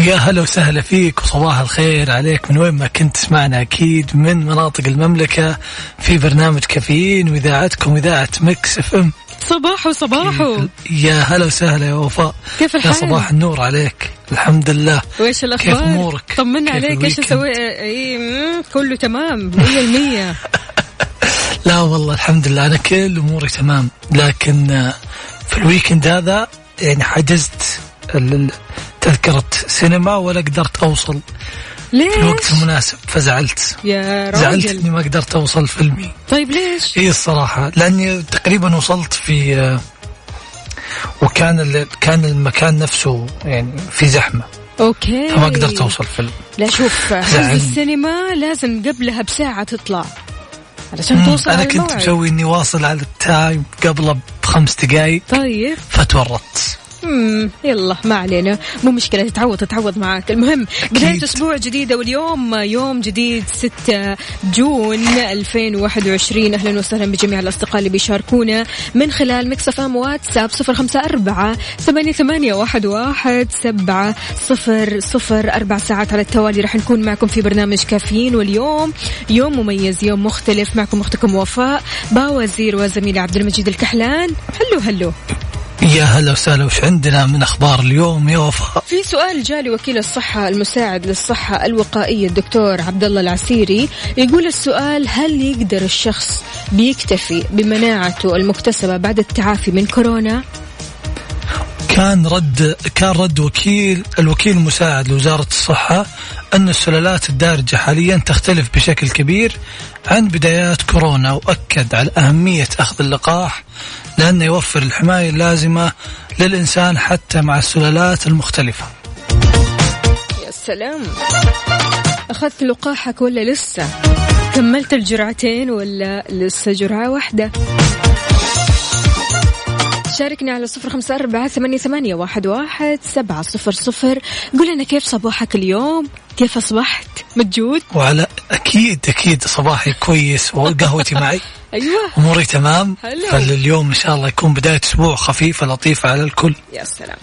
ويا هلا وسهلا فيك وصباح الخير عليك. من وين ما كنت تسمعنا أكيد من مناطق المملكة في برنامج كافيين وإذاعتكم إذاعة مكس إف إم. صباحو صباحو يا هلا وسهلا يا وفاء. كيف يا الحال؟ صباح النور عليك. الحمد لله. وإيش الأخبار؟ كيف أمورك؟ طمنا عليك. إيش؟ أسوي؟ اي مم، كله تمام 100% لا والله الحمد لله. أنا كل أموري تمام لكن في ال weekend هذا يعني حجزت تذكرة سينما ولا قدرت أوصل؟ ليش؟ في الوقت المناسب فزعلت. يا زعلت راجل إني ما قدرت أوصل فيلمي. طيب ليش؟ إي الصراحة لأني تقريبا وصلت في آه، وكان ال- كان المكان نفسه يعني في زحمة. okay. فما قدرت أوصل فيلم. لا شوف حجز. السينما لازم قبلها بساعة تطلع. علشان توصل أنا كنت. مسوي إني واصل على ال time قبله بخمس دقائق طيب. فتورطت. مم. يلا ما علينا. مو مشكلة تتعوض تتعوض معك. المهم بداية أسبوع جديدة واليوم يوم جديد 6 June 2021 أهلا وسهلا بجميع الأصدقاء اللي بيشاركونا من خلال مكس إف أم واتساب 054 ثمانية ثمانية واحد واحد سبعة صفر صفر. أربع ساعات على التوالي راح نكون معكم في برنامج كافيين. واليوم يوم مميز يوم مختلف. معكم أختكم وفاء باوزير وزميلي عبد المجيد الكحلان. هلو هلو. يا هلا وسهلا وش عندنا من أخبار اليوم يا وفاء في سؤال جالي وكيل الصحة المساعد للصحة الوقائية الدكتور عبد الله العسيري يقول السؤال هل يقدر الشخص بيكتفي بمناعته المكتسبة بعد التعافي من كورونا؟ كان رد كان رد وكيل الوكيل المساعد لوزارة الصحة أن السلالات الدارجة حاليا تختلف بشكل كبير عن بدايات كورونا وأكد على أهمية أخذ اللقاح لأنه يوفر الحماية اللازمة للإنسان حتى مع السلالات المختلفة. يا سلام. أخذت لقاحك ولا لسه؟ كملت الجرعتين ولا لسه جرعة واحدة؟ شاركنا على صفر خمسة أربعة ثمانية, ثمانية واحد, واحد سبعة صفر صفر. قول لنا كيف صباحك اليوم؟ كيف أصبحت؟ مجود؟ وعلى أكيد أكيد صباحي كويس وقهوتي معي. أيوة. أموري تمام. حلو. فاليوم إن شاء الله يكون بداية أسبوع خفيفة لطيفة على الكل. يا سلام.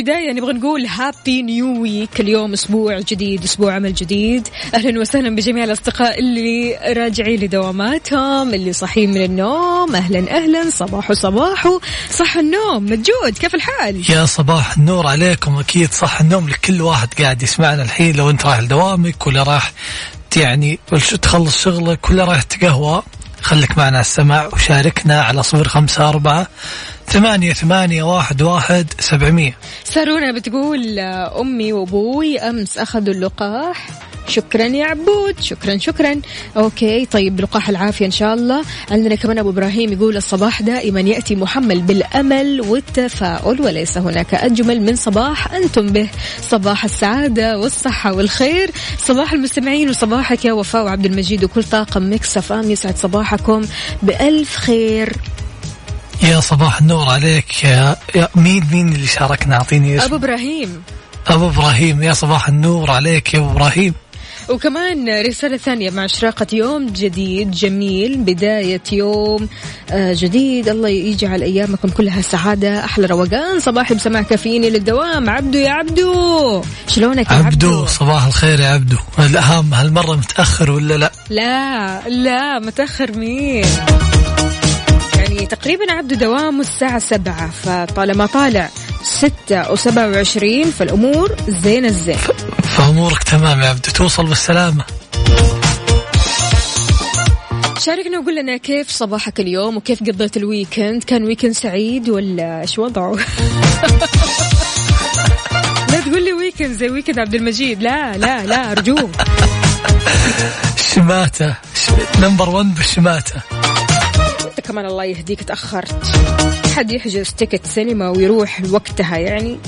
كبداية نبغى نقول هابي نيو ويك اليوم أسبوع جديد أسبوع عمل جديد. أهلا وسهلا بجميع الأصدقاء اللي راجعين لدواماتهم اللي صاحيين من النوم. أهلا أهلا صباحو صباحو. صح النوم مجود كيف الحال؟ يا صباح النور عليكم. أكيد صح النوم لكل واحد قاعد يسمعنا الحين لو أنت رايح لدوامك ولا راح يعني تخلص شغلك ولا رايح تقهوى. خليك معنا السمع وشاركنا على صفر خمسة أربعة ثمانية ثمانية واحد واحد سبعمية. سارونا بتقول آه، أمي وأبوي أمس أخذوا اللقاح. شكرا يا عبود. شكرا شكرا. okay طيب لقاح العافية إن شاء الله. عندنا كمان أبو إبراهيم يقول الصباح دائما يأتي محمل بالأمل والتفاؤل وليس هناك أجمل من صباح أنتم به. صباح السعادة والصحة والخير. صباح المستمعين وصباحك يا وفاء وعبد المجيد وكل طاقم مكس إف أم يسعد صباحكم بألف خير. يا صباح النور عليك. يا, يا مين مين اللي شاركنا؟ أعطيني أبو إبراهيم. أبو إبراهيم يا صباح النور عليك يا أبو إبراهيم. وكمان رسالة ثانية مع إشراقة يوم جديد جميل بداية يوم آه، جديد. الله يجعل أيامكم كلها سعادة أحلى روقان صباحي بسماع كافييني للدوام. عبدو يا عبدو! شلونك يا عبدو, عبدو؟ صباح الخير يا عبدو. الأهم هالمرة متأخر ولا لا؟ لا لا متأخر مين؟ يعني تقريبا عبدو دوامه الساعة سبعة فطالما طالع ستة وسبعة وعشرين فالأمور زين الزين. فأمورك تمام يا عبدو توصل بالسلامة. شاركنا وقول لنا كيف صباحك اليوم وكيف قضيت ال weekend؟ كان weekend سعيد ولا إيش وضعه؟ لا تقول لي weekend زي weekend عبد المجيد. لا لا لا أرجوك. شماتة ش- number 1 بالشماتة. انت كمان الله يهديك تأخرت. حد يحجز ticket سينما ويروح وقتها يعني؟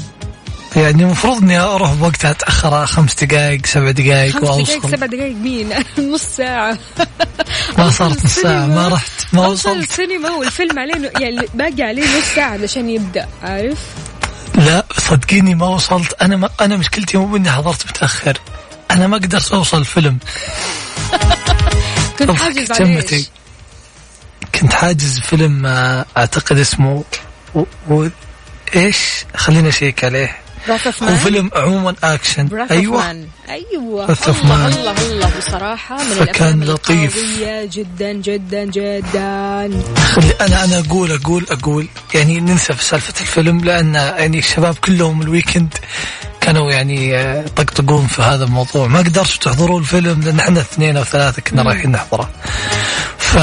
يعني المفروض إني أروح بوقتها أتأخر خمس دقائق سبع دقائق خمس دقائق وأوصل. سبع دقائق مين؟ نص ساعة. ما صارت نص ساعة. ما رحت ما وصلت. السينما والفيلم عليه يعني باقي عليه نص ساعة علشان يبدأ عارف؟ لا صدقيني ما وصلت. أنا ما أنا مشكلتي مو إني حضرت متأخر. أنا ما قدرت أوصل الفيلم. كنت حاجز. إيش؟ كنت حاجز فيلم آه، أعتقد اسمه و... و... إيش؟ خلينا أشيك عليه. هو مان فيلم عموما اكشن أيوه. أيوه. أيوه الله. الله الله. بصراحة من فكان لطيف. جدا جدا جدا. خلي أنا أنا أقول أقول أقول. يعني ننسى في سالفة الفيلم لأن يعني الشباب كلهم ال weekend كانوا يعني آه، طقطقون في هذا الموضوع. ما قدرتوا تحضروا الفيلم لأن إحنا اثنين أو ثلاثة كنا رايحين نحضره. ف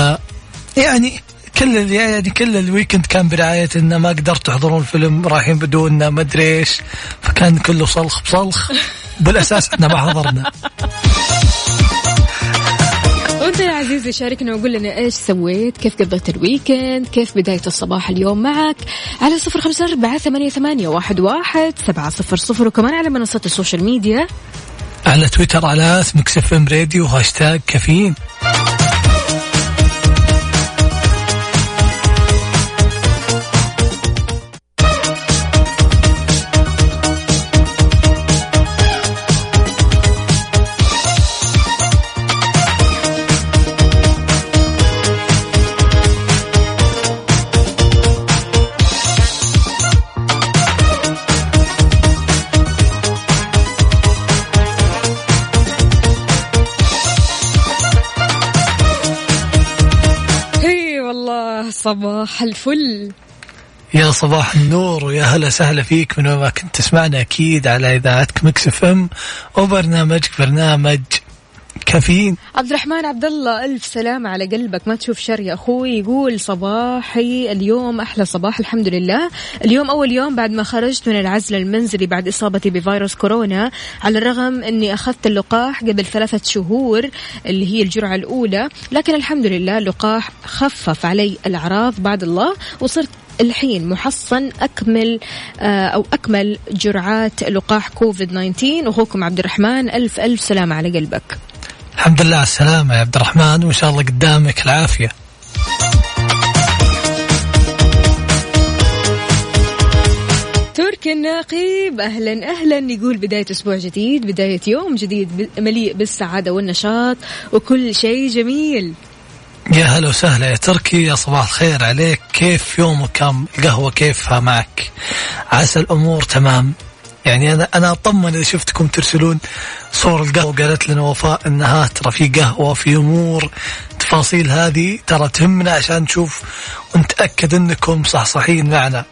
يعني كل يعني كل ال weekend كان برعاية انه ما قدرت تحضرون الفيلم رايحين بدون ما أدري إيش. فكان كله صلخ بصلخ. بالأساس إحنا ما حضرنا. وانت يا عزيزي شاركنا وقول لنا إيش سويت؟ كيف قضيت ال weekend كيف بداية الصباح اليوم معك؟ على صفر خمسة أربعة ثمانية, ثمانية واحد, واحد سبعة صفر صفر. وكمان على منصات ال social media. على تويتر على at Mix FM Radio هاشتاج كافيين. صباح الفل. يا صباح النور ويا هلا سهلا فيك من وين ما كنت تسمعنا أكيد على إذاعتك Mix FM وبرنامجك برنامج كافيين. عبد الرحمن عبد الله ألف سلامة على قلبك. ما تشوف شر يا أخوي. يقول صباحي اليوم أحلى صباح الحمد لله. اليوم أول يوم بعد ما خرجت من العزل المنزلي بعد إصابتي بفيروس كورونا على الرغم أني أخذت اللقاح قبل ثلاثة شهور اللي هي الجرعة الأولى لكن الحمد لله اللقاح خفف علي الأعراض بعد الله وصرت الحين محصن أكمل آه، أو أكمل جرعات لقاح كوفيد 19 أخوكم عبد الرحمن ألف ألف سلامة على قلبك. الحمد لله على السلامة يا عبد الرحمن وإن شاء الله قدامك العافية. تركي الناقيب أهلا أهلا يقول بداية أسبوع جديد بداية يوم جديد مليء بالسعادة والنشاط وكل شيء جميل. يا هلا وسهلا يا تركي يا صباح الخير عليك. كيف يومك؟ كم القهوة كيفها معك؟ عسى الأمور تمام. يعني أنا أنا أطمن إذا شفتكم ترسلون صور القهوة. قالت لنا وفاء إنها ترى في قهوة في أمور. تفاصيل هذه ترى تهمنا عشان نشوف ونتأكد إنكم صحصحين معنا.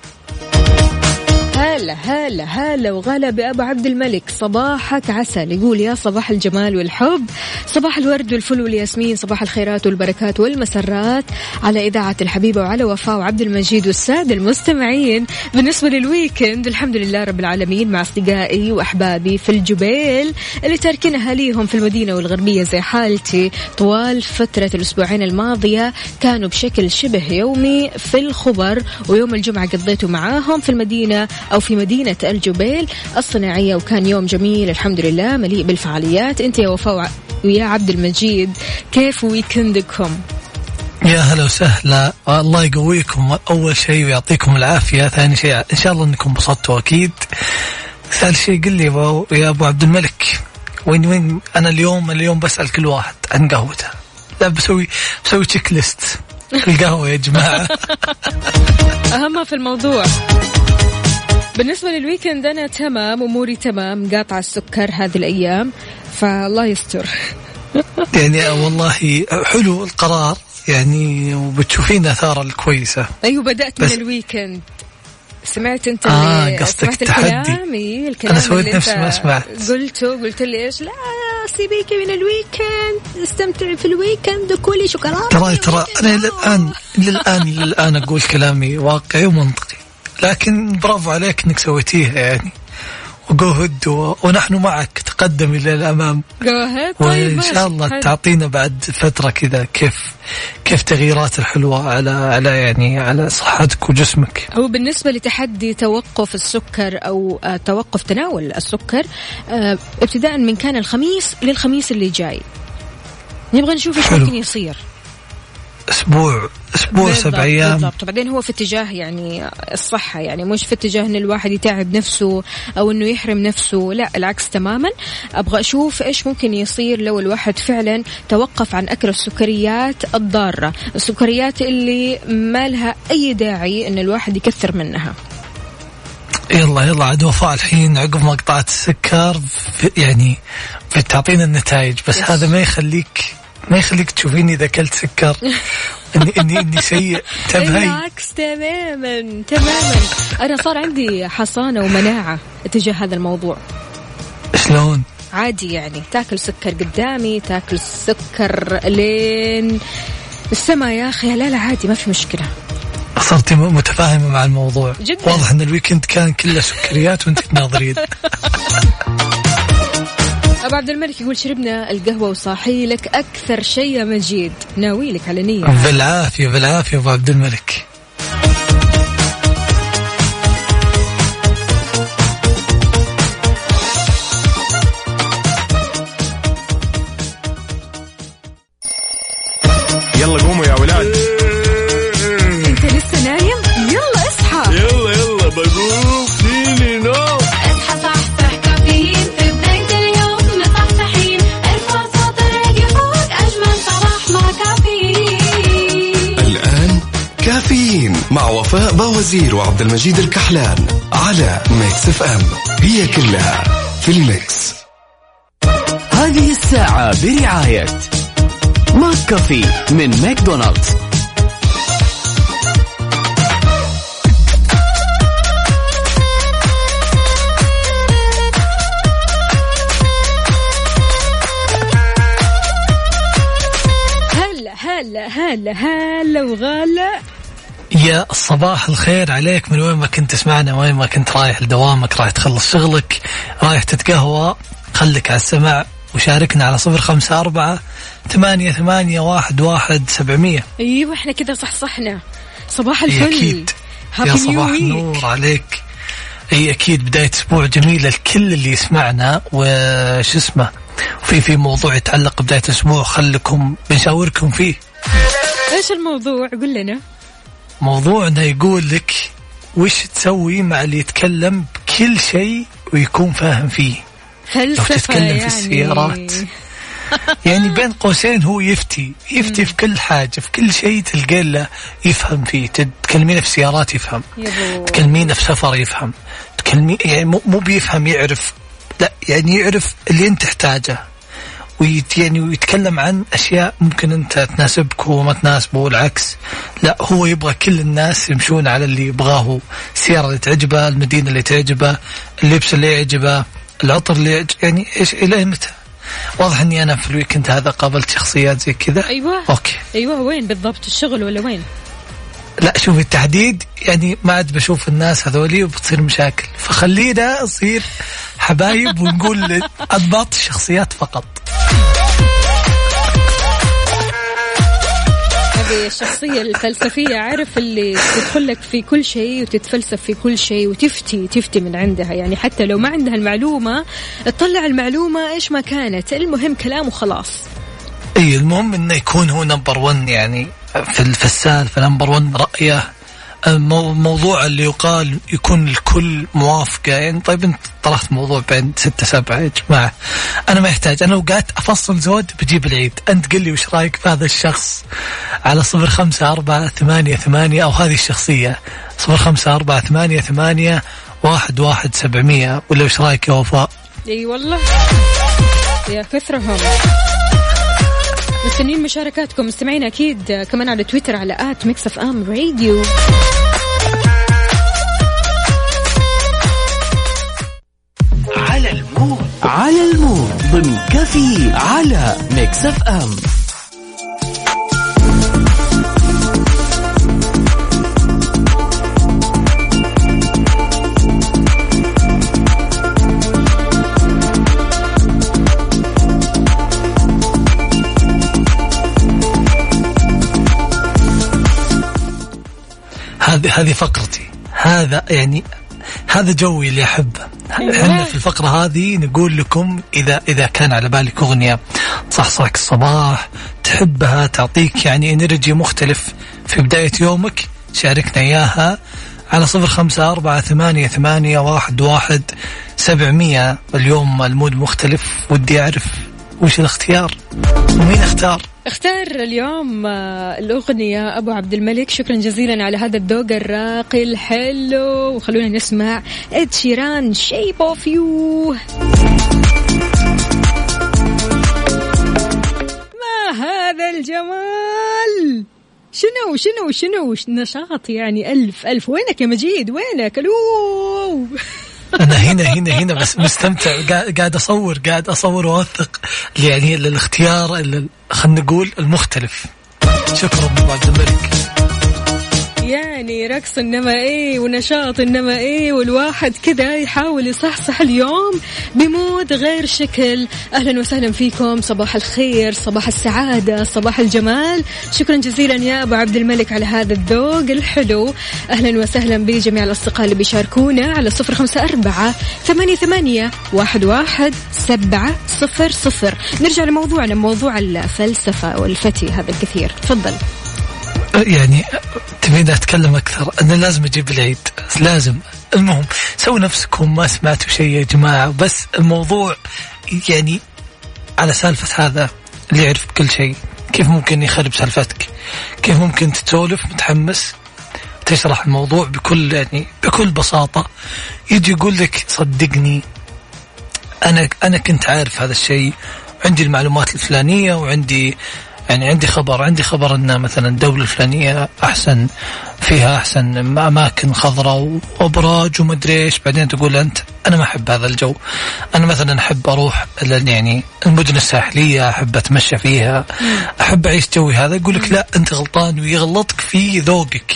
هلا هلا هلا وغلا بأبو عبد الملك. صباحك عسل. يقول يا صباح الجمال والحب صباح الورد والفل والياسمين صباح الخيرات والبركات والمسرات على إذاعة الحبيبة وعلى وفاء وعبد المجيد والسادة المستمعين. بالنسبة للويكند الحمد لله رب العالمين مع أصدقائي وأحبابي في الجبيل اللي تاركين أهاليهم في المدينة والغربية زي حالتي. طوال فترة الأسبوعين الماضية كانوا بشكل شبه يومي في الخبر ويوم الجمعة قضيته معاهم في المدينة أو في مدينة الجبيل الصناعية وكان يوم جميل الحمد لله مليء بالفعاليات. أنت يا وفاء ويا عبد المجيد كيف ويكندكم يا هلا وسهلا. الله يقويكم. أول شيء ويعطيكم العافية ثاني شيء إن شاء الله أنكم انبسطتوا أكيد. ثالث شيء قل لي يا أبو- يا أبو عبد الملك وين وين؟ أنا اليوم اليوم بسأل كل واحد عن قهوته. لا بسوي بسوي تشيك ليست القهوة يا جماعة. اهم ما في الموضوع. بالنسبة لل weekend أنا تمام أموري تمام قاطعة السكر هذه الأيام فالله يستر. يعني والله حلو القرار يعني وبتشوفين آثاره الكويسة. أيوة بدأت من ال weekend. سمعت أنت اللي قصدك. الكلام إيه الكلام أنا سويت نفسي ما سمعت. قلته قلت لي إيش؟ لا سيبيكي من ال weekend استمتعي في ال weekend وكلي شوكولاته ترى ترى أنا الان إلى الآن أقول كلامي واقعي ومنطقي. لكن برافو عليك إنك سويتيها يعني وجو هد و- ونحن معك تقدم إلى الأمام جوهد طيب وإن. شاء الله حلو. تعطينا بعد فترة كذا كيف كيف تغييرات الحلوه على على يعني على صحتك وجسمك هو بالنسبة لتحدي توقف السكر أو آه، توقف تناول السكر آه، ابتداء من كان الخميس للخميس اللي جاي نبغى نشوف إيش. ممكن يصير أسبوع أسبوع سبع أيام. بالضبط. بعدين هو في اتجاه يعني الصحة يعني مش في اتجاه إن الواحد يتعب نفسه أو إنه يحرم نفسه. لا العكس تماما. أبغى أشوف إيش ممكن يصير لو الواحد فعلا توقف عن أكل السكريات الضارة السكريات اللي ما لها أي داعي إن الواحد يكثر منها. يلا يلا عاد وفاء الحين عقب ما قطعت السكر يعني بتعطينا النتائج بس yes. هذا ما يخليك ما يخليك تشوفيني إذا أكلت سكر؟ اني اني إني سيء. انتبهي بالعكس تماما تماما. أنا صار عندي حصانة ومناعة اتجاه هذا الموضوع. شلون؟ عادي يعني. تاكل سكر قدامي تاكل سكر لين السما يا أخي. لا لا عادي ما في مشكلة. صرتي م- متفاهمة مع الموضوع. جداً. واضح إن ال weekend كان كله سكريات وأنت تناظرين. أبو عبد الملك يقول شربنا القهوة وصاحي لك أكثر شيء يا مجيد. ناوي لك على نية. بالعافية بالعافية أبو عبد الملك. كافيين مع وفاء بوازير وعبد المجيد الكحلان على Mix FM. هي كلها في ال mix. هذه الساعة برعاية McCafé من ماكدونالدز. هلا هلا هلا هلا وغلا. يا صباح الخير عليك. من وين ما كنت تسمعنا وين ما كنت رايح لدوامك رايح تخلص شغلك رايح تتقهوى خليك على السمع وشاركنا على صفر خمسة أربعة ثمانية ثمانية واحد واحد سبعمية. أيوه إحنا كذا صحصحنا. صباح إي الفل. أكيد. يا صباح. النور عليك. إي أكيد بداية أسبوع جميله الكل اللي يسمعنا. وش اسمه؟ وفي في موضوع يتعلق بدايه أسبوع خلكم بنشاوركم فيه. إيش الموضوع؟ قول لنا. موضوعنا يقول لك وش تسوي مع اللي يتكلم بكل شيء ويكون فاهم فيه؟ فلسفه تتكلم في يعني؟ السيارات. يعني بين قوسين هو يفتي يفتي في كل حاجة في كل شيء تلقى له يفهم فيه. تكلمينه في سيارات يفهم يبو. تكلمينه في سفر يفهم تكلمي يعني مو بيفهم يعرف لا يعني يعرف اللي أنت تحتاجه. wait يعني ويتكلم عن أشياء ممكن أنت تناسبك وما تناسبه والعكس. لا هو يبغى كل الناس يمشون على اللي يبغاه. السياره اللي تعجبه المدينة اللي تعجبه اللبس اللي يعجبه العطر اللي يعجب يعني إيش إلى متى واضح إني أنا في ال weekend هذا قابلت شخصيات زي كذا. أيوه. okay. أيوه وين بالضبط؟ الشغل ولا وين؟ لا شوف التحديد يعني ما عاد بشوف الناس هذولي وبتصير مشاكل. فخلينا نصير حبايب ونقول أضباط الشخصيات فقط. هذه الشخصية الفلسفية عارف اللي تدخل لك في كل شيء وتتفلسف في كل شيء وتفتي تفتي من عندها. يعني حتى لو ما عندها المعلومة تطلع المعلومة إيش ما كانت. المهم كلام وخلاص. اي المهم إنه يكون هو number 1 يعني في ال- في السالفه number 1 رأيه. المو- موضوع اللي يقال يكون الكل موافقة يعني طيب انت طرحت موضوع بين ستة سبعة يا جماعة. أنا ما يحتاج. أنا وقعدت أفصل زود بجيب العيد. أنت قل لي وش رأيك في هذا الشخص على صفر خمسة أربعة ثمانية ثمانية أو هذه الشخصية. صفر خمسة أربعة ثمانية ثمانية واحد واحد سبعمية. ولا وش رأيك يا وفاء؟ إي والله. يا كثرهم. مستنيين مشاركاتكم مستمعين أكيد كمان على تويتر على at Mix FM Radio. على المود. على ال mood. ضمن كافيين على Mix FM. هذه هذه فقرتي. هذا يعني هذا جوي اللي احبه إحنا في الفقرة هذه نقول لكم اذا إذا كان على بالك أغنية تصحصحك الصباح تحبها تعطيك يعني energy مختلف في بداية يومك شاركنا إياها على صفر خمسة أربعة ثمانية ثمانية واحد واحد سبعمية. اليوم ال mood مختلف ودي أعرف وش الاختيار؟ ومين اختار؟ اختار اليوم آه، الأغنية أبو عبد الملك. شكرا جزيلا على هذا الذوق الراقي الحلو. وخلونا نسمع Ed Sheeran Shape of You ما هذا الجمال؟ شنو شنو شنو؟ نشاط يعني ألف ألف. وينك يا مجيد؟ وينك؟ ألو! أنا هنا هنا هنا بس مستمتع قاعد أصور قاعد أصور واوثق يعني الاختيار ال- خلينا نقول المختلف. شكرا ابو عبد الملك. يعني رقص إنما إيه ونشاط إنما إيه والواحد كذا يحاول يصحصح اليوم بمود غير شكل. أهلا وسهلا فيكم. صباح الخير صباح السعادة صباح الجمال. شكرا جزيلا يا أبو عبد الملك على هذا الذوق الحلو. أهلا وسهلا بجميع الأصدقاء اللي بيشاركونا على صفر خمسة أربعة ثمانية ثمانية واحد واحد سبعة صفر صفر. نرجع لموضوعنا موضوع الفلسفة والفتي هذا الكثير. تفضل. يعني تبيني أتكلم أكثر؟ أنا لازم أجيب العيد. لازم. المهم سووا نفسكم ما سمعتوا شيء يا جماعة. بس الموضوع يعني على سالفة هذا اللي يعرف كل شيء. كيف ممكن يخرب سالفتك؟ كيف ممكن تسولف متحمس تشرح الموضوع بكل يعني بكل بساطة؟ يجي يقول لك صدقني أنا أنا كنت عارف هذا الشيء. عندي المعلومات الفلانية وعندي يعني عندي خبر عندي خبر إن مثلا الدولة الفلانية أحسن فيها أحسن أماكن خضراء وأبراج ومدري إيش. بعدين تقول أنت أنا ما أحب هذا الجو. أنا مثلا أحب أروح يعني المدن الساحلية أحب أتمشى فيها أحب أعيش جوي هذا. يقول لك لا أنت غلطان ويغلطك في ذوقك.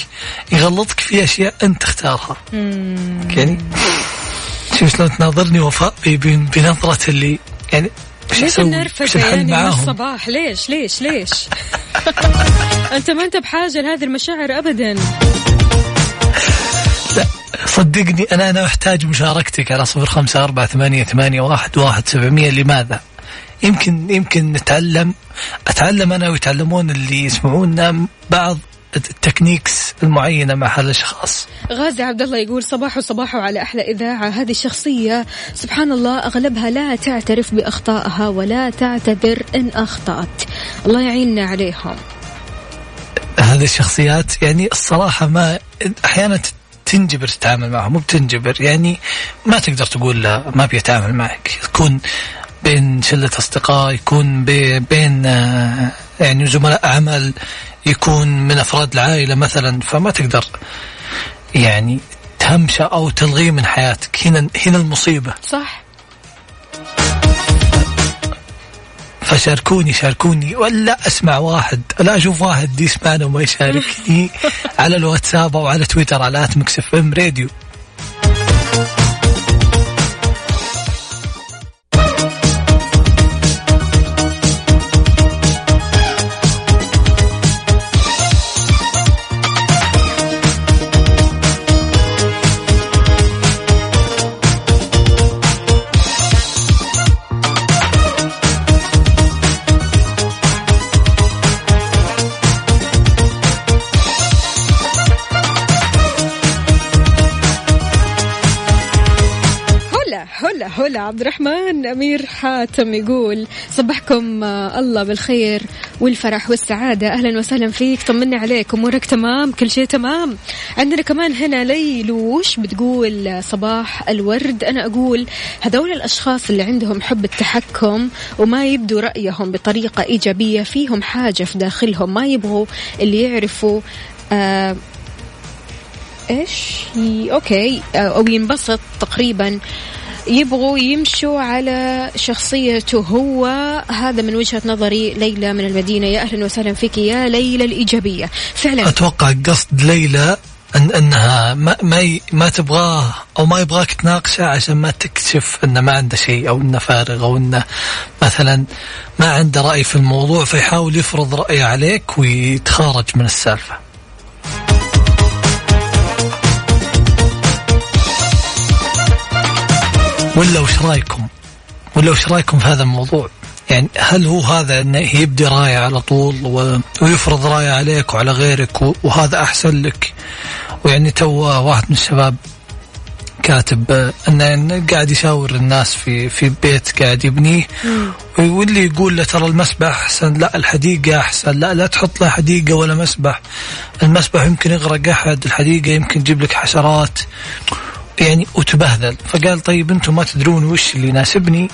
يغلطك في أشياء أنت تختارها يعني شوف شلون تناظرني وفاء ب- ب- بنظرة اللي يعني ليش النرفزة يعني من؟ الصباح. ليش؟ ليش؟ ليش؟ أنت ما أنت بحاجة لهذه المشاعر ابدا. لا صدقني أنا أنا أحتاج مشاركتك على صفر خمسة أربعة ثمانية, ثمانية واحد, واحد سبعمية لماذا؟ يمكن يمكن نتعلم أتعلم أنا ويتعلمون اللي يسمعونا بعض التكنيكس المعينة مع هذا الأشخاص. غازي عبد الله يقول صباح صباح على أحلى إذاعة. هذه الشخصية سبحان الله أغلبها لا تعترف بأخطائها ولا تعتذر إن أخطأت. الله يعيننا عليهم. هذه الشخصيات يعني الصراحة ما أحيانا تنجبر تتعامل معهم مو بتنجبر. يعني ما تقدر تقول لا ما بيتعامل معك. يكون بين شلة أصدقاء يكون بي- بين آه، يعني زملاء عمل. يكون من أفراد العائلة مثلا فما تقدر يعني تهمشه أو تلغيه من حياتك. هنا هنا المصيبة. صح. فشاركوني شاركوني. ولا أسمع واحد لا أشوف واحد يسمعنا وما يشاركني على الواتساب أو على تويتر على at Mix FM Radio. عبد الرحمن أمير حاتم يقول صبحكم آه، الله بالخير والفرح والسعادة. أهلا وسهلا فيك طمنا عليك أمورك تمام كل شيء تمام. عندنا كمان هنا ليلوش بتقول آه، صباح الورد. أنا أقول هذول الأشخاص اللي عندهم حب التحكم وما يبدوا رأيهم بطريقة إيجابية فيهم حاجة في داخلهم ما يبغوا اللي يعرفوا آه إيش؟ أوكي آه، أو ينبسط تقريبا يبغوا يمشوا على شخصيته. هو هذا من وجهة نظري ليلى من المدينة. يا أهلا وسهلا فيك يا ليلى الإيجابية. فعلا. أتوقع قصد ليلى أن أنها ما ما, ما تبغاه أو ما يبغاك تناقشه عشان ما تكتشف أنه ما عنده شيء أو أنه فارغ أو أنه مثلا ما عنده رأي في الموضوع فيحاول يفرض رأيه عليك ويتخارج من السالفة. ولا وش رأيكم؟ ولا وش رأيكم في هذا الموضوع؟ يعني هل هو هذا إنه يبدي راية على طول و... ويفرض راية عليك وعلى غيرك و... وهذا أحسن لك ويعني تو واحد من الشباب كاتب انه قاعد يشاور الناس في في بيت قاعد يبنيه واللي يقول له ترى المسبح أحسن لا الحديقة أحسن لا لا تحط له حديقة ولا مسبح المسبح يمكن يغرق أحد الحديقة يمكن تجيب لك حشرات يعني وتبهذل. فقال طيب أنتم ما تدرون وش اللي يناسبني؟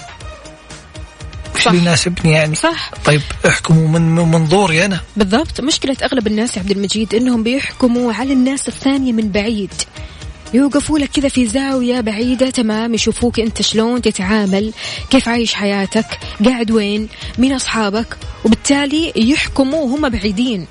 وش. اللي يناسبني يعني؟ صح. طيب احكموا من من منظوري أنا. بالضبط. مشكلة أغلب الناس يا عبد المجيد إنهم بيحكموا على الناس الثانية من بعيد. يوقفوا لك كذا في زاوية بعيدة. تمام. يشوفوك أنت شلون تتعامل. كيف عايش حياتك. قاعد وين. مين أصحابك. وبالتالي يحكموا وهم بعيدين.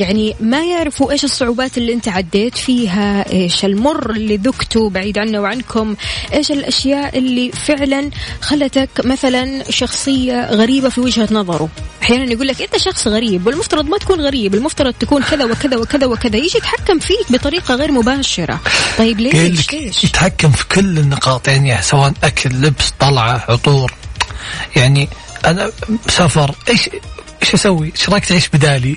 يعني ما يعرفوا إيش الصعوبات اللي أنت عديت فيها إيش المر اللي ذقته بعيد عنا وعنكم إيش الأشياء اللي فعلا خلتك مثلا شخصية غريبة في وجهة نظره؟ أحيانا يقول لك أنت شخص غريب والمفترض ما تكون غريب المفترض تكون كذا وكذا وكذا وكذا يجي يتحكم فيك بطريقة غير مباشرة. طيب ليش؟ ليش؟ يتحكم في كل النقاط يعني سواء أكل لبس طلعة عطور. يعني أنا سفر إيش إيش أسوي؟ إيش رايك تعيش بدالي؟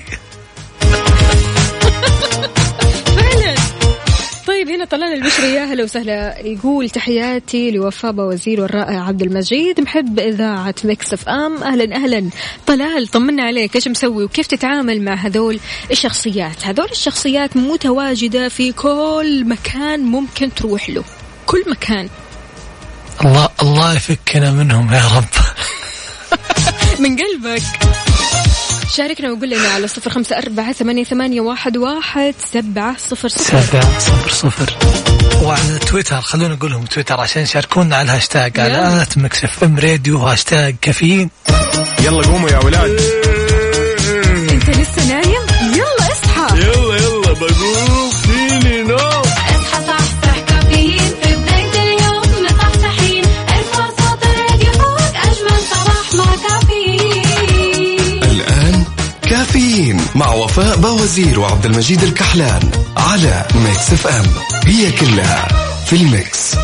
هنا طلال البشري يا هلا وسهلا. يقول تحياتي لوفاء باوزير والرائع عبد المجيد. محب إذاعة Mix FM. أهلا أهلا. طلال طمنا عليك. إيش مسوي؟ وكيف تتعامل مع هذول الشخصيات؟ هذول الشخصيات متواجدة في كل مكان ممكن تروح له. كل مكان. الله الله يفكنا منهم يا رب. من قلبك. شاركنا وقول لنا على صفر خمسة أربعة ثمانية, ثمانية واحد, واحد سبعة صفر صفر. سبعة صفر صفر. وعلى تويتر خلونا نقولهم تويتر عشان يشاركونا على الهاشتاج على. at Mix FM Radio هاشتاج كافيين. يلا قوموا يا ولاد. أنت لسه نايم؟ يلا اصحى. يلا يلا بقوم. مع وفاء باوزير وعبد المجيد الكحلان على Mix FM هي كلها في ال mix.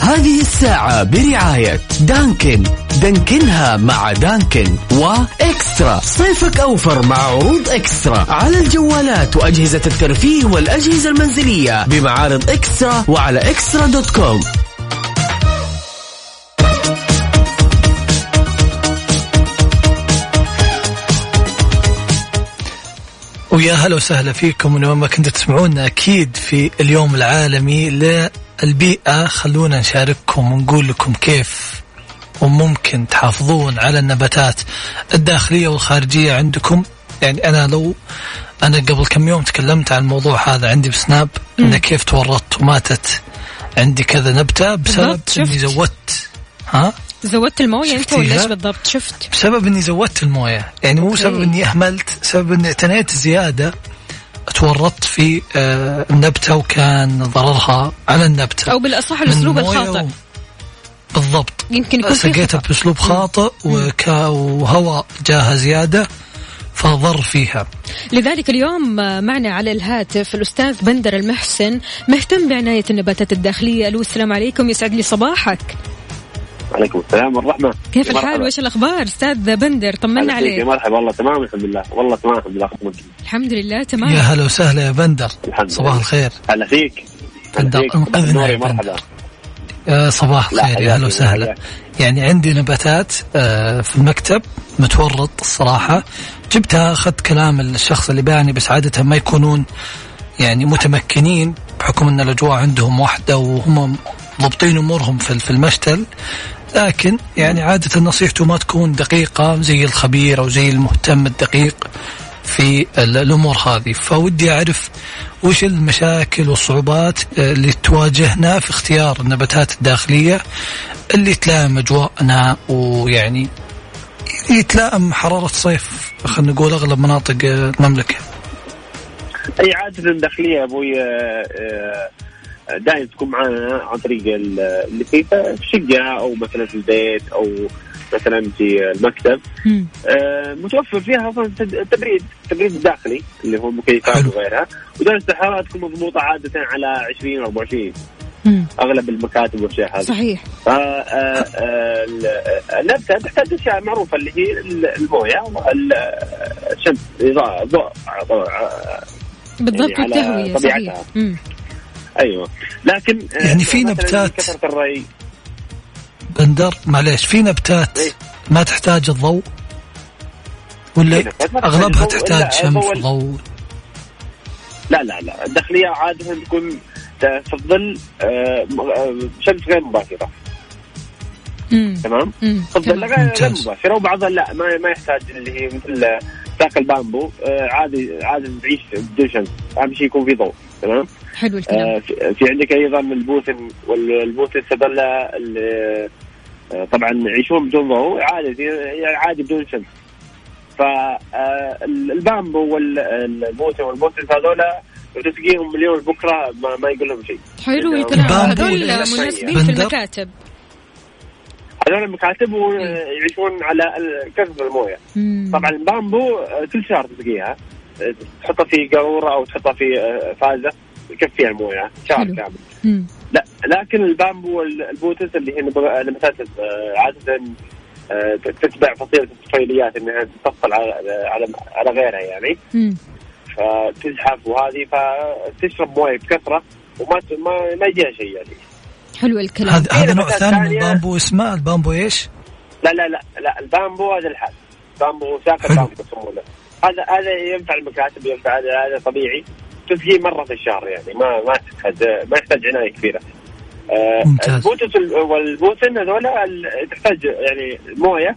هذه الساعة برعاية دانكن. دانكنها مع دانكن وإكسترا. صيفك أوفر مع عروض إكسترا. على الجوالات وأجهزة الترفيه والأجهزة المنزلية بمعارض إكسترا وعلى إكسترا dot com. ويا هلا وسهلا فيكم من وين ما كنتوا تسمعونا أكيد في اليوم العالمي للبيئة. خلونا نشارككم ونقول لكم كيف وممكن تحافظون على النباتات الداخلية والخارجية عندكم. يعني أنا لو أنا قبل كم يوم تكلمت عن الموضوع هذا عندي بسناب إنه كيف تورطت وماتت عندي كذا نبتة بسبب إني. زودت. ها؟ زودت الموية انت ولا؟ إيش بالضبط؟ شفت. بسبب إني زودت الموية. يعني مو. سبب إني أهملت سبب إني اعتنيت زيادة تورطت في آه، النبتة وكان ضررها على النبتة. أو بالأصح الأسلوب الخاطئ و- بالضبط. يمكن يكون سقيتها. بأسلوب خاطئ وهواء جاها زيادة فضر فيها. لذلك اليوم معنا على الهاتف الأستاذ بندر المحسن مهتم بعناية النباتات الداخلية. ألو السلام عليكم. يسعد لي صباحك. عليكم السلام والرحمة. كيف. الحال؟ وإيش الأخبار؟ أستاذ بندر طمنا عليك. مرحبا والله تمام الحمد لله. والله تمام الحمد لله. الحمد لله يا تمام هلا وسهلا يا بندر. الحمد صباح. الخير. هلا فيك. بندر، أنقذنا يا بندر. صباح الخير يا أهلا وسهلا. يعني عندي نباتات آه، في المكتب متورط الصراحة. جبتها أخذت كلام الشخص اللي باعني بس عادة ما يكونون يعني متمكنين بحكم أن الأجواء عندهم واحدة وهم ضبطين أمورهم في في المشتل. لكن يعني عادة نصيحته ما تكون دقيقة زي الخبير أو زي المهتم الدقيق في ال- الأمور هذه. فودي أعرف وش المشاكل والصعوبات آه، اللي تواجهنا في اختيار النباتات الداخلية اللي تلائم أجواءنا ويعني يتلائم حرارة صيف خلينا نقول أغلب مناطق آه، المملكة. أي عادة داخلية يا أبوي دائما تكون معنا عن طريق ال- اللي في الشقه أو مثلا في البيت أو مثلا في المكتب. آه، متوفر فيها أصلا التبريد التبريد الداخلي اللي هو مكيفات. وغيرها ودرجه الحراره تكون مضبوطة عادة على 20 و 24 مم. أغلب المكاتب والأشياء هذه صحيح ف- آه، آه، ال- آه، النبته تحتاج أشياء معروفة اللي هي ال- المويه الشمس إضاءة ضوء بالضبط والتهوية طبيعتها. صحيح مم. أيوه. لكن آه، يعني في نبتات- كثرة الري. بندر معليش في نباتات إيه. ما تحتاج الضوء؟ ولا نبتات ما تحتاج شمس الضوء- وضوء لا لا لا. الداخلية عادة تكون في الظل آه، آه، شمس غير مباشرة. تمام. في الظل. غير. مباشرة وبعضها لا ما ما يحتاج اللي هي مثل ساق البامبو. آه، عادي عادي تعيش بدون شمس. أهم شيء يكون في ضوء. تمام؟ حلو الكلام. آه، في عندك أيضا البوثن والبوثن هذول ال- آه، طبعا يعيشون بدون ضوء عادي يعني عادي بدون شمس. فالبامبو والبوثن والبوثن هذول لو تسقيهم مليون بكرة ما, ما يقول لهم شيء. حلو الكلام. هذول؟ مناسبين في؟ المكاتب. هذول المكاتب يعيشون على ال- كثره الموية. مم. طبعا البامبو آه، كل شهر تسقيها آه، تحطها في قاروره أو تحطها في آه، فازة يكفيها الموية شهر. كامل. لا لكن البامبو والبوتس اللي هي نباتات آه، عادة آه، تتبع فصيلة الطفيليات إنها تتطفل على على على غيرها يعني مم. فتزحف وهذه فتشرب موية بكثرة وما ما ما يجيها شيء يعني حلو الكلام هذا هذا نوع ثاني من. البامبو اسمه البامبو إيش؟ لا لا لا لا البامبو هذا الحال بامبو ساق حلو. البامبو يسمونه هذا هذا ينفع المكاتب ينفع هذا طبيعي تسقيه مرة في الشهر يعني ما ما تحتاج ما يحتاج عناية كبيرة آه، ممتاز. البوتس ال- والبوتس هذول تحتاج يعني موية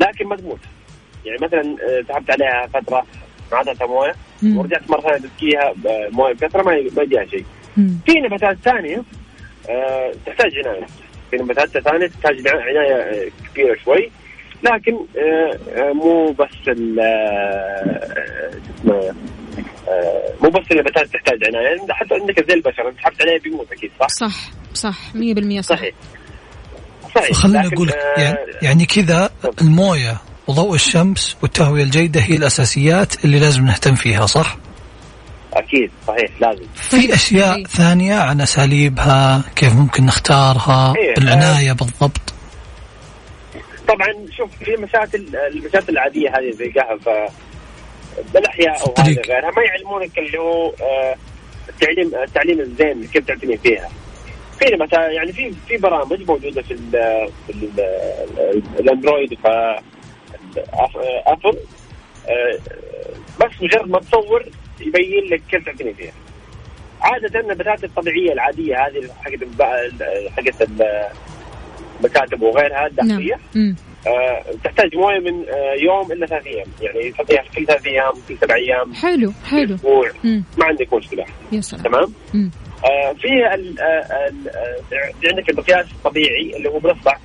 لكن ما تموت يعني مثلا آه، سحبت عليها فترة ما عطتها موية مم. ورجعت مرة ثانية تسقيها موية بكثرة ما ما يجيها شيء. في نباتات ثانية آه، تحتاج عناية في نباتات ثانية تحتاج عناية آه، كبيرة شوي لكن آه، آه، مو بس ال آه، شو اسمه مو بس النباتات تحتاج عناية حتى عندك زي البشر انت سحبت عليه بيموت أكيد صح؟ صح صح 100% صح. صحيح. صحيح. خليني أقول لك يعني, يعني كذا الموية وضوء الشمس والتهوية الجيدة هي الأساسيات اللي لازم نهتم فيها صح؟ أكيد صحيح لازم. في أشياء إيه. ثانية عن أساليبها كيف ممكن نختارها إيه، بالعناية بالضبط؟ طبعا شوف في مشاكل المشاكل العادية هذه زي قهوة بالأحياء أو. هذا غيرها ما يعلمونك اللي هو آه، التعليم التعليم الزين كيف تعتني فيها. في مثلا يعني في في برامج موجودة في ال في ال الأندرويد ف أبل آه، بس مجرد ما تصور يبين لك كيف تعتني فيها. عادة النباتات الطبيعية العادية هذه حقت حقت المكاتب وغيرها الداخلية. نعم مم. آه، تحتاج موية من آه، يوم الا ثلاث أيام. يعني تحطيها كل ثلاث أيام كل سبع أيام حلو حلو. أسبوع. ما عندك مشكلة. يا سلام. تمام؟ مم. آه، في ال- آه، ال- آه، عندك المقياس الطبيعي اللي هو بالاصبع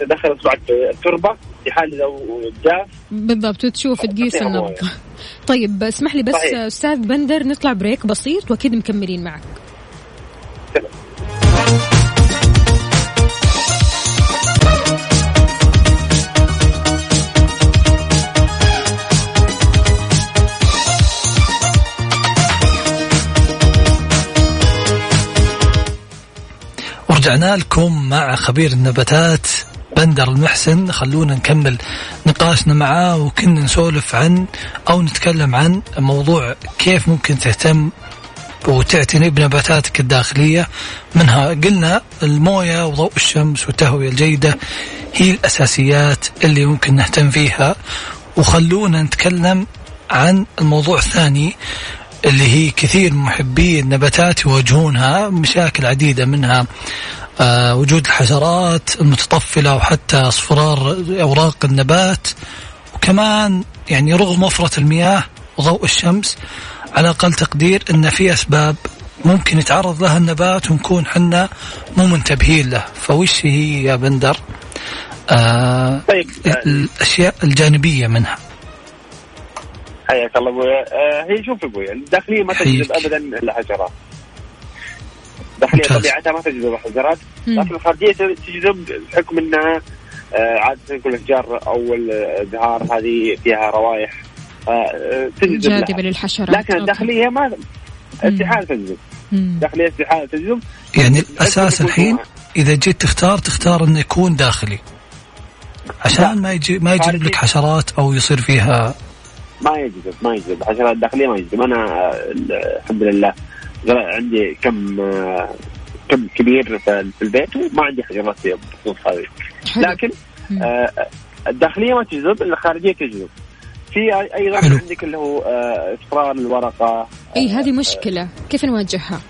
تدخل اصبعك في التربة في حال لو جاف. بالضبط وتشوف تقيس النبض طيب اسمح لي بس صحيح. أستاذ بندر نطلع بريك بسيط وأكيد مكملين معك. ورجعنا لكم مع خبير النباتات بندر المحسن. خلونا نكمل نقاشنا معاه وكنا نسولف عن أو نتكلم عن موضوع كيف ممكن تهتم وتعتني بنباتاتك الداخلية. منها قلنا الموية وضوء الشمس والتهوية الجيدة هي الأساسيات اللي ممكن نهتم فيها. وخلونا نتكلم عن الموضوع الثاني اللي هي كثير من محبي النباتات يواجهونها مشاكل عديدة منها آه وجود الحشرات المتطفلة وحتى اصفرار أوراق النبات وكمان يعني رغم وفرة المياه وضوء الشمس على أقل تقدير أن في أسباب ممكن يتعرض لها النبات ونكون حنا مو منتبهين له. فوش هي يا بندر؟ آه طيب. الأشياء الجانبية منها. حياك الله أبوي آه هي شوف أبوي الداخلية ما تجذب. ابدا الحشرات الداخليه ممتاز. طبيعتها ما تجذب الحشرات. لكن الخارجية تجذب بحكم إنها آه عادة يكون الاشجار أو الأزهار هذه فيها روائح آه، تجذب لها. للحشرات لكن. الداخلية ما استحالة تجذب مم. الداخليه استحالة تجذب يعني الأساس يكون الحين جوا. إذا جيت تختار تختار أنه يكون داخلي عشان ما يجي ما يجيب. لك حشرات أو يصير فيها ما يجذب ما يجذب الحشرات الداخلية ما يجذب أنا آه، الحمد لله عندي كم آه، كم كبير في البيت وما عندي حشرات في بخصوص هذه. لكن. آه، الداخلية ما تجذب الخارجية تجذب في أيضا حلو. عندك اللي هو اصفرار الورقة إي هذه مشكلة كيف نواجهها؟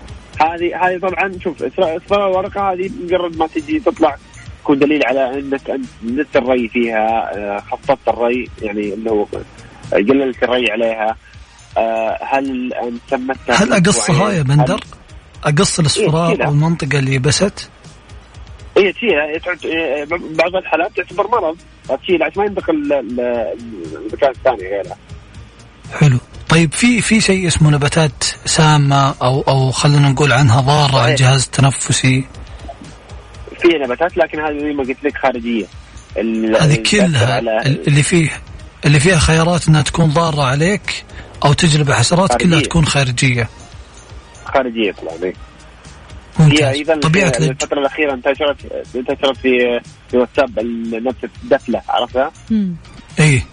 هذه هذه طبعا شوف إصرار الورقة هذه مجرد ما تجي تطلع يكون دليل على إنك انت نزلت الري فيها خفضت الري يعني إنه قللت الري عليها. آه، هل سمتها هل أقصها يا بندر؟ أقص إيه، الأصفرار كذا. أو المنطقة اللي بست؟ هي تشيلها تعت- إيه، بعض الحالات تعتبر مرض. تشيلها عشان ما ينتقل المكان الثاني غيرها. حلو. طيب في في شيء اسمه نباتات سامة أو أو خلينا نقول عنها ضارة على. الجهاز التنفسي في نباتات لكن هذه زي ما قلت لك خارجية. هذه كلها اللي فيه اللي فيها خيارات إنها تكون ضارة عليك أو تجلب حشرات كلها. تكون خارجية خارجية. هي ممتاز أيضا طبيعة الفترة الأخيرة انتشرت انتشرت في في واتساب نبته الدفلة عرفتها؟ إيه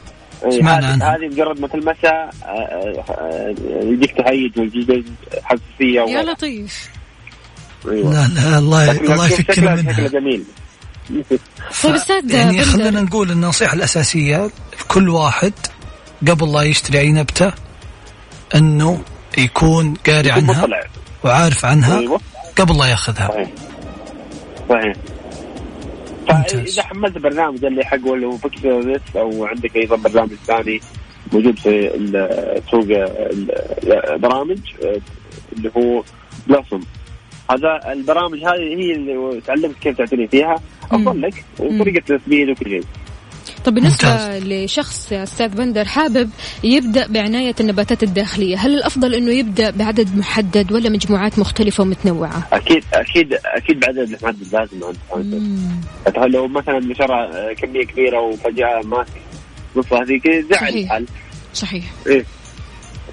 إيه، سمعنا هذه- عنها. هذه مجرد ما تلمسها آه، آه، آه، يجيك تهيج ويجيك حساسية يا. لطيف أيوة. لا لا الله الله يفكنا شكلها شكلها منها جميل طيب أستاذ يعني. خلينا نقول النصيحة الأساسية كل واحد قبل لا يشتري أي نبتة إنه يكون قاري عنها مطلع. وعارف عنها أيوه. قبل لا يأخذها. صحيح. صحيح. ممتاز. فإذا حملت برنامج اللي حق اللي هو بكتيريس أو عندك أيضا برنامج ثاني موجود في ال- سوق ال- البرامج آه، اللي هو بلاسم هذا البرامج هذه هي اللي تعلمت كيف تعتني فيها أفضل لك وطريقة تثبيت وكل شيء طب بالنسبة ممتاز. لشخص يا أستاذ بندر حابب يبدأ بعناية النباتات الداخلية هل الأفضل أنه يبدأ بعدد محدد ولا مجموعات مختلفة ومتنوعة؟ أكيد أكيد أكيد بعدد محدد لازم. لو مثلا نشرها كمية كبيرة وفجأة مات نص هذيك زعل صحيح. الحال صحيح إيه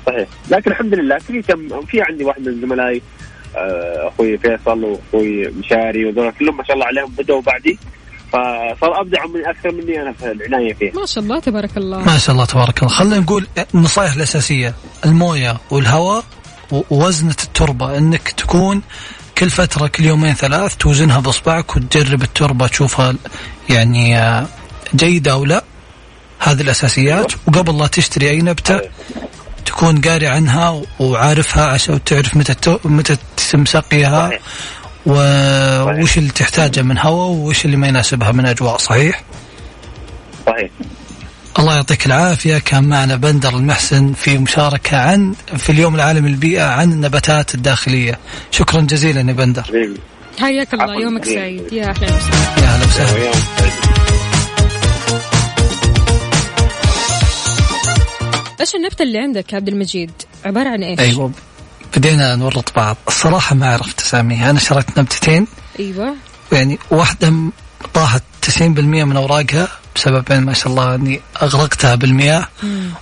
صحيح لكن الحمد لله في كم في عندي واحد من زملائي أخوي فيصل وأخوي مشاري وذول كلهم ما شاء الله عليهم بدأوا بعدي. فصار أبدع من أكثر مني أنا في العناية فيه ما شاء الله تبارك الله. ما شاء الله تبارك الله. خلينا نقول النصائح الأساسية. الموية والهواء و- ووزنه التربة. إنك تكون كل فترة كل يومين ثلاث توزنها بأصبعك وتجرب التربة تشوفها يعني آه، جيدة أو لا. هذه الأساسيات. وقبل لا تشتري أي نبتة تكون قاري عنها وعارفها عشان تعرف متى متى تتم سقيها صحيح. وش اللي تحتاجه من هواء وش اللي ما يناسبها من أجواء صحيح؟ صحيح. الله يعطيك العافية. كان معنا بندر المحسن في مشاركة عن في اليوم العالمي للبيئة عن النباتات الداخلية. شكرا جزيلا يا بندر. حياك الله. يومك سعيد. يا أهلا وسهلا. يا هلا وسهلا. إيش النبتة اللي عندك يا عبد المجيد عبارة عن إيش؟ أيوه. بدينا نورط بعض. الصراحة ما عرفت أساميها. أنا شريت نبتتين أيوة. يعني واحدة م- طاحت 90% من أوراقها بسبب ما شاء الله أني أغرقتها بالمياه.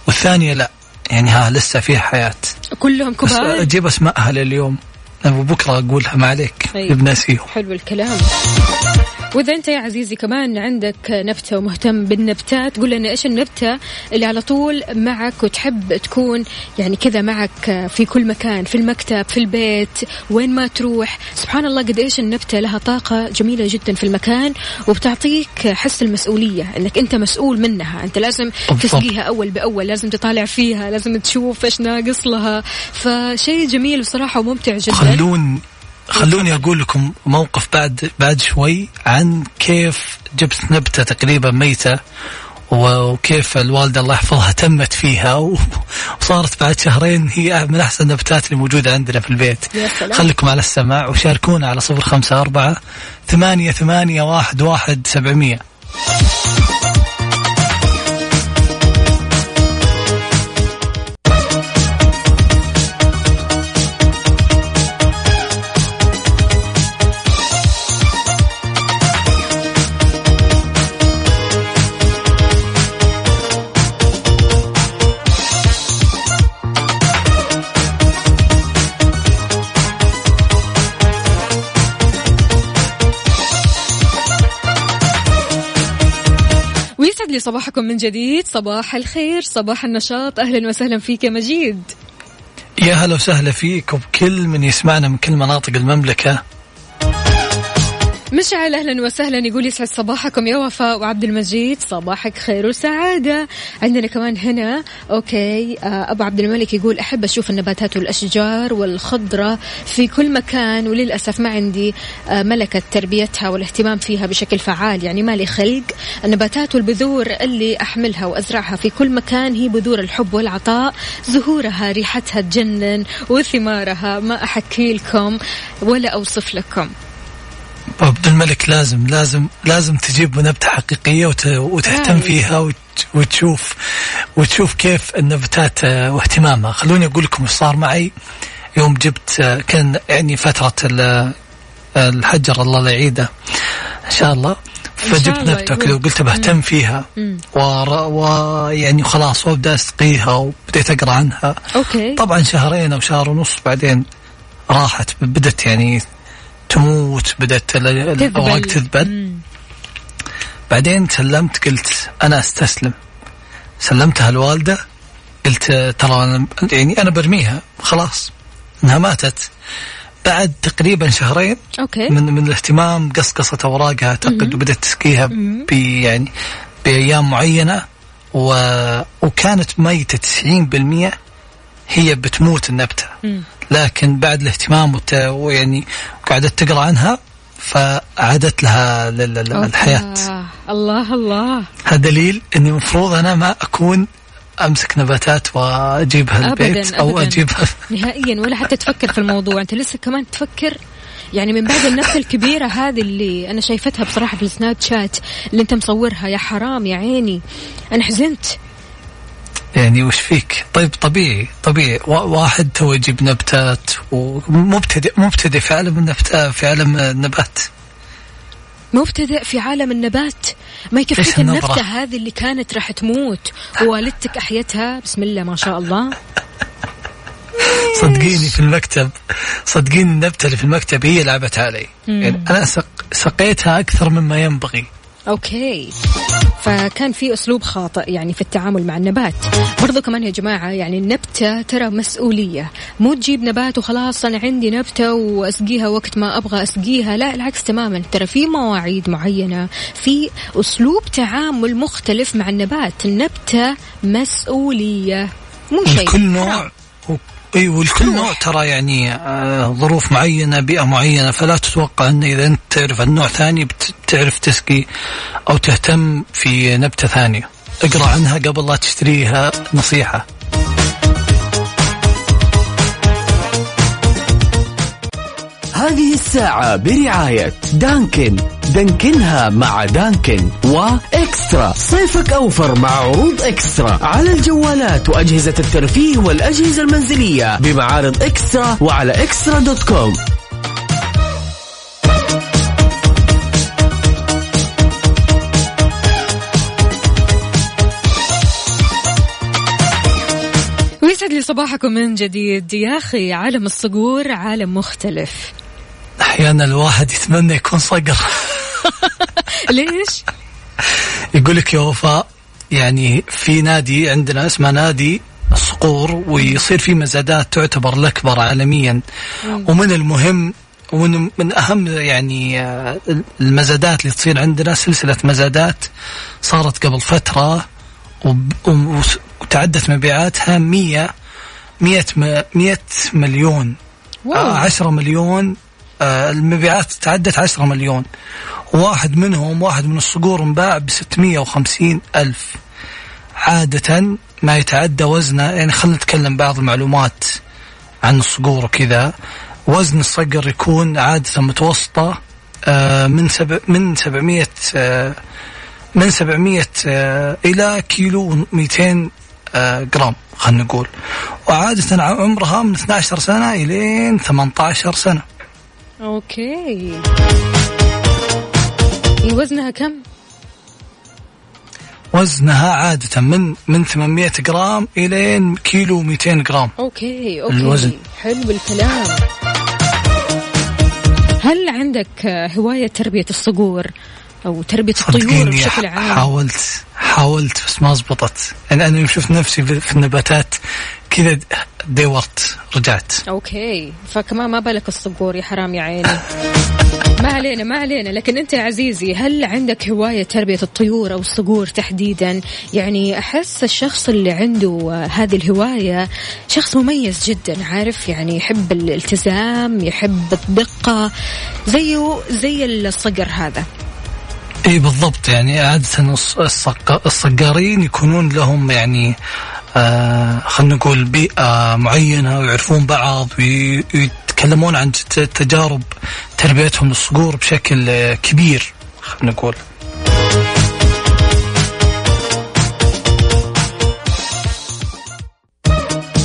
والثانية لا. يعني ها لسه فيها حياة. كلهم كبار؟ أجيب اسمائها لليوم. وبكره اقولها ما عليك طيب. بناسيهم حلو الكلام. وإذا أنت يا عزيزي كمان عندك نبتة ومهتم بالنبتات قول لنا إيش النبتة اللي على طول معك وتحب تكون يعني كذا معك في كل مكان في المكتب في البيت وين ما تروح. سبحان الله قد إيش النبتة لها طاقة جميلة جدا في المكان وبتعطيك حس المسؤولية إنك أنت مسؤول منها. أنت لازم. تسقيها أول بأول لازم تطالع فيها لازم تشوف إيش ناقص لها. فشيء جميل بصراحة وممتع جدا. خلون خلوني أقول لكم موقف بعد بعد شوي عن كيف جبت نبتة تقريبا ميتة وكيف الوالدة الله يحفظها تمت فيها وصارت بعد شهرين هي من أحسن النباتات اللي موجودة عندنا في البيت. خليكم على السماع وشاركونا على صفر خمسة أربعة ثمانية ثمانية واحد واحد سبعمية لي صباحكم من جديد. صباح الخير صباح النشاط. أهلا وسهلا فيك يا مجيد. يا هلا وسهلا فيك وبكل من يسمعنا من كل مناطق المملكة. مشعل أهلا وسهلا. يقول يسعد صباحكم يا وفاء وعبد المجيد. صباحك خير وسعادة. عندنا كمان هنا أوكي آه، أبو عبد الملك يقول أحب أشوف النباتات والأشجار والخضرة في كل مكان وللأسف ما عندي آه، ملكة تربيتها والاهتمام فيها بشكل فعال. يعني ما لي خلق. النباتات والبذور اللي أحملها وأزرعها في كل مكان هي بذور الحب والعطاء. زهورها ريحتها تجنن وثمارها. ما أحكي لكم ولا أوصف لكم. عبد الملك لازم لازم لازم تجيب نبتة حقيقية وت- وتهتم رايق. فيها وت- وتشوف وتشوف كيف النباتات آه، واهتمامها. خلوني أقول لكم صار معي يوم جبت آه، كان يعني فترة ال- الحجر الله لا يعيده. إن شاء الله. فجبت يقول. كذا وقلت بهتم فيها. ويعني خلاص وأبدأ أسقيها وبديت أقرأ عنها. أوكي. طبعا شهرين أو شهر ونص بعدين راحت بدت يعني تموت بدت ال- الاوراق تذبل. بعدين سلمت قلت أنا أستسلم. سلمتها الوالده قلت ترى أنا يعني أنا برميها. خلاص إنها ماتت. بعد تقريبا شهرين أوكي. من من الاهتمام قصقصت أوراقها اعتقد وبدأت تسقيها يعني بأيام معينة. و... وكانت ميتة 90% هي بتموت النبتة. مم. لكن بعد الاهتمام. ويعني قعدت تقرأ عنها فعادت لها آه. الله الله. هذا دليل إني المفروض أنا ما أكون أمسك نباتات وأجيبها البيت ابدا أو ابدا. أجيبها. نهائيا ولا حتى تفكر في الموضوع. أنت لسه كمان تفكر؟ يعني من بعد النبتة الكبيرة هذه اللي أنا شايفتها بصراحة في السناب شات اللي أنت مصورها يا حرام يا عيني. أنا حزنت. يعني وش فيك؟ طيب طبيعي طبيعي. وا- واحد تو يجيب نبتات ومبتدئ مبتدئ في عالم النبتات في عالم النبات. مبتدئ في عالم النبات؟ ما يكفيك؟ النبتة هذه اللي كانت راح تموت ووالدتك أحيتها؟ بسم الله ما شاء الله. صدقيني في المكتب صدقيني النبتة اللي في المكتب هي لعبت علي. يعني أنا سق سقيتها أكثر مما ينبغي. أوكي. فكان في أسلوب خاطئ يعني في التعامل مع النبات. برضو كمان يا جماعة يعني النبته ترى مسؤولية. مو تجيب نبات وخلاص أنا عندي نبتة وأسقيها وقت ما أبغى أسقيها. لا العكس تماما. ترى في مواعيد معينة في أسلوب تعامل مختلف مع النبات. النبتة مسؤولية. مو شيء. لكل نوع. اي ولكل نوع ترى يعني آه ظروف معينة بيئة معينة فلا تتوقع إن إذا أنت تعرف عن نوع ثاني بت- بتعرف تسقي أو تهتم في نبتة ثانية. اقرأ عنها قبل لا تشتريها نصيحة. هذه الساعة برعاية دانكن. دانكنها مع دانكن وإكسترا. صيفك أوفر مع عروض إكسترا. على الجوالات وأجهزة الترفيه والأجهزة المنزلية بمعارض إكسترا وعلى إكسترا دوت كوم. ويسعد لي صباحكم من جديد. يا أخي عالم الصقور عالم مختلف. أحيانا الواحد يتمنى يكون صقر ليش؟ يقول لك يا وفاء يعني في نادي عندنا اسمه نادي الصقور ويصير في مزادات تعتبر الأكبر عالميا ومن المهم ومن من أهم يعني المزادات اللي تصير عندنا سلسلة مزادات صارت قبل فترة وتعدت مبيعاتها 100 100 م- 100 مليون واو. آه 10 مليون المبيعات تعدت 10 مليون. واحد منهم واحد من الصقور انباع ب 650 ألف. عادة ما يتعدى وزنه يعني خلينا نتكلم بعض المعلومات عن الصقور وكذا. وزن الصقر يكون عادة متوسطة آه، من سبع من 700 آه، من 700 آه، إلى كيلو 200 آه، جرام خلينا نقول. وعادة عمرها من 12 سنة إلين 18 سنة. okay وزنها كم؟ وزنها عادة من من 800 جرام إلين كيلو 200 جرام okay okay الوزن. حلو الكلام هل عندك هواية تربية الصقور أو تربية الطيور بشكل عام؟ حاولت حاولت بس ما زبطت يعني أنا يوم شفت نفسي في النباتات كذا دورت رجعت. أوكي. فكمان ما بالك الصقور يا حرام يا عيني. ما علينا ما علينا. لكن أنت يا عزيزي هل عندك هواية تربية الطيور أو الصقور تحديدا؟ يعني أحس الشخص اللي عنده هذه الهواية شخص مميز جدا عارف؟ يعني يحب الالتزام يحب الدقة زيه زي الصقر هذا. اي بالضبط. يعني الصق- الصقارين يكونون لهم يعني آه خلينا نقول بيئة معينة ويعرفون بعض وي- ويتكلمون عن تجارب تربيتهم للصقور بشكل آه، كبير خلينا نقول.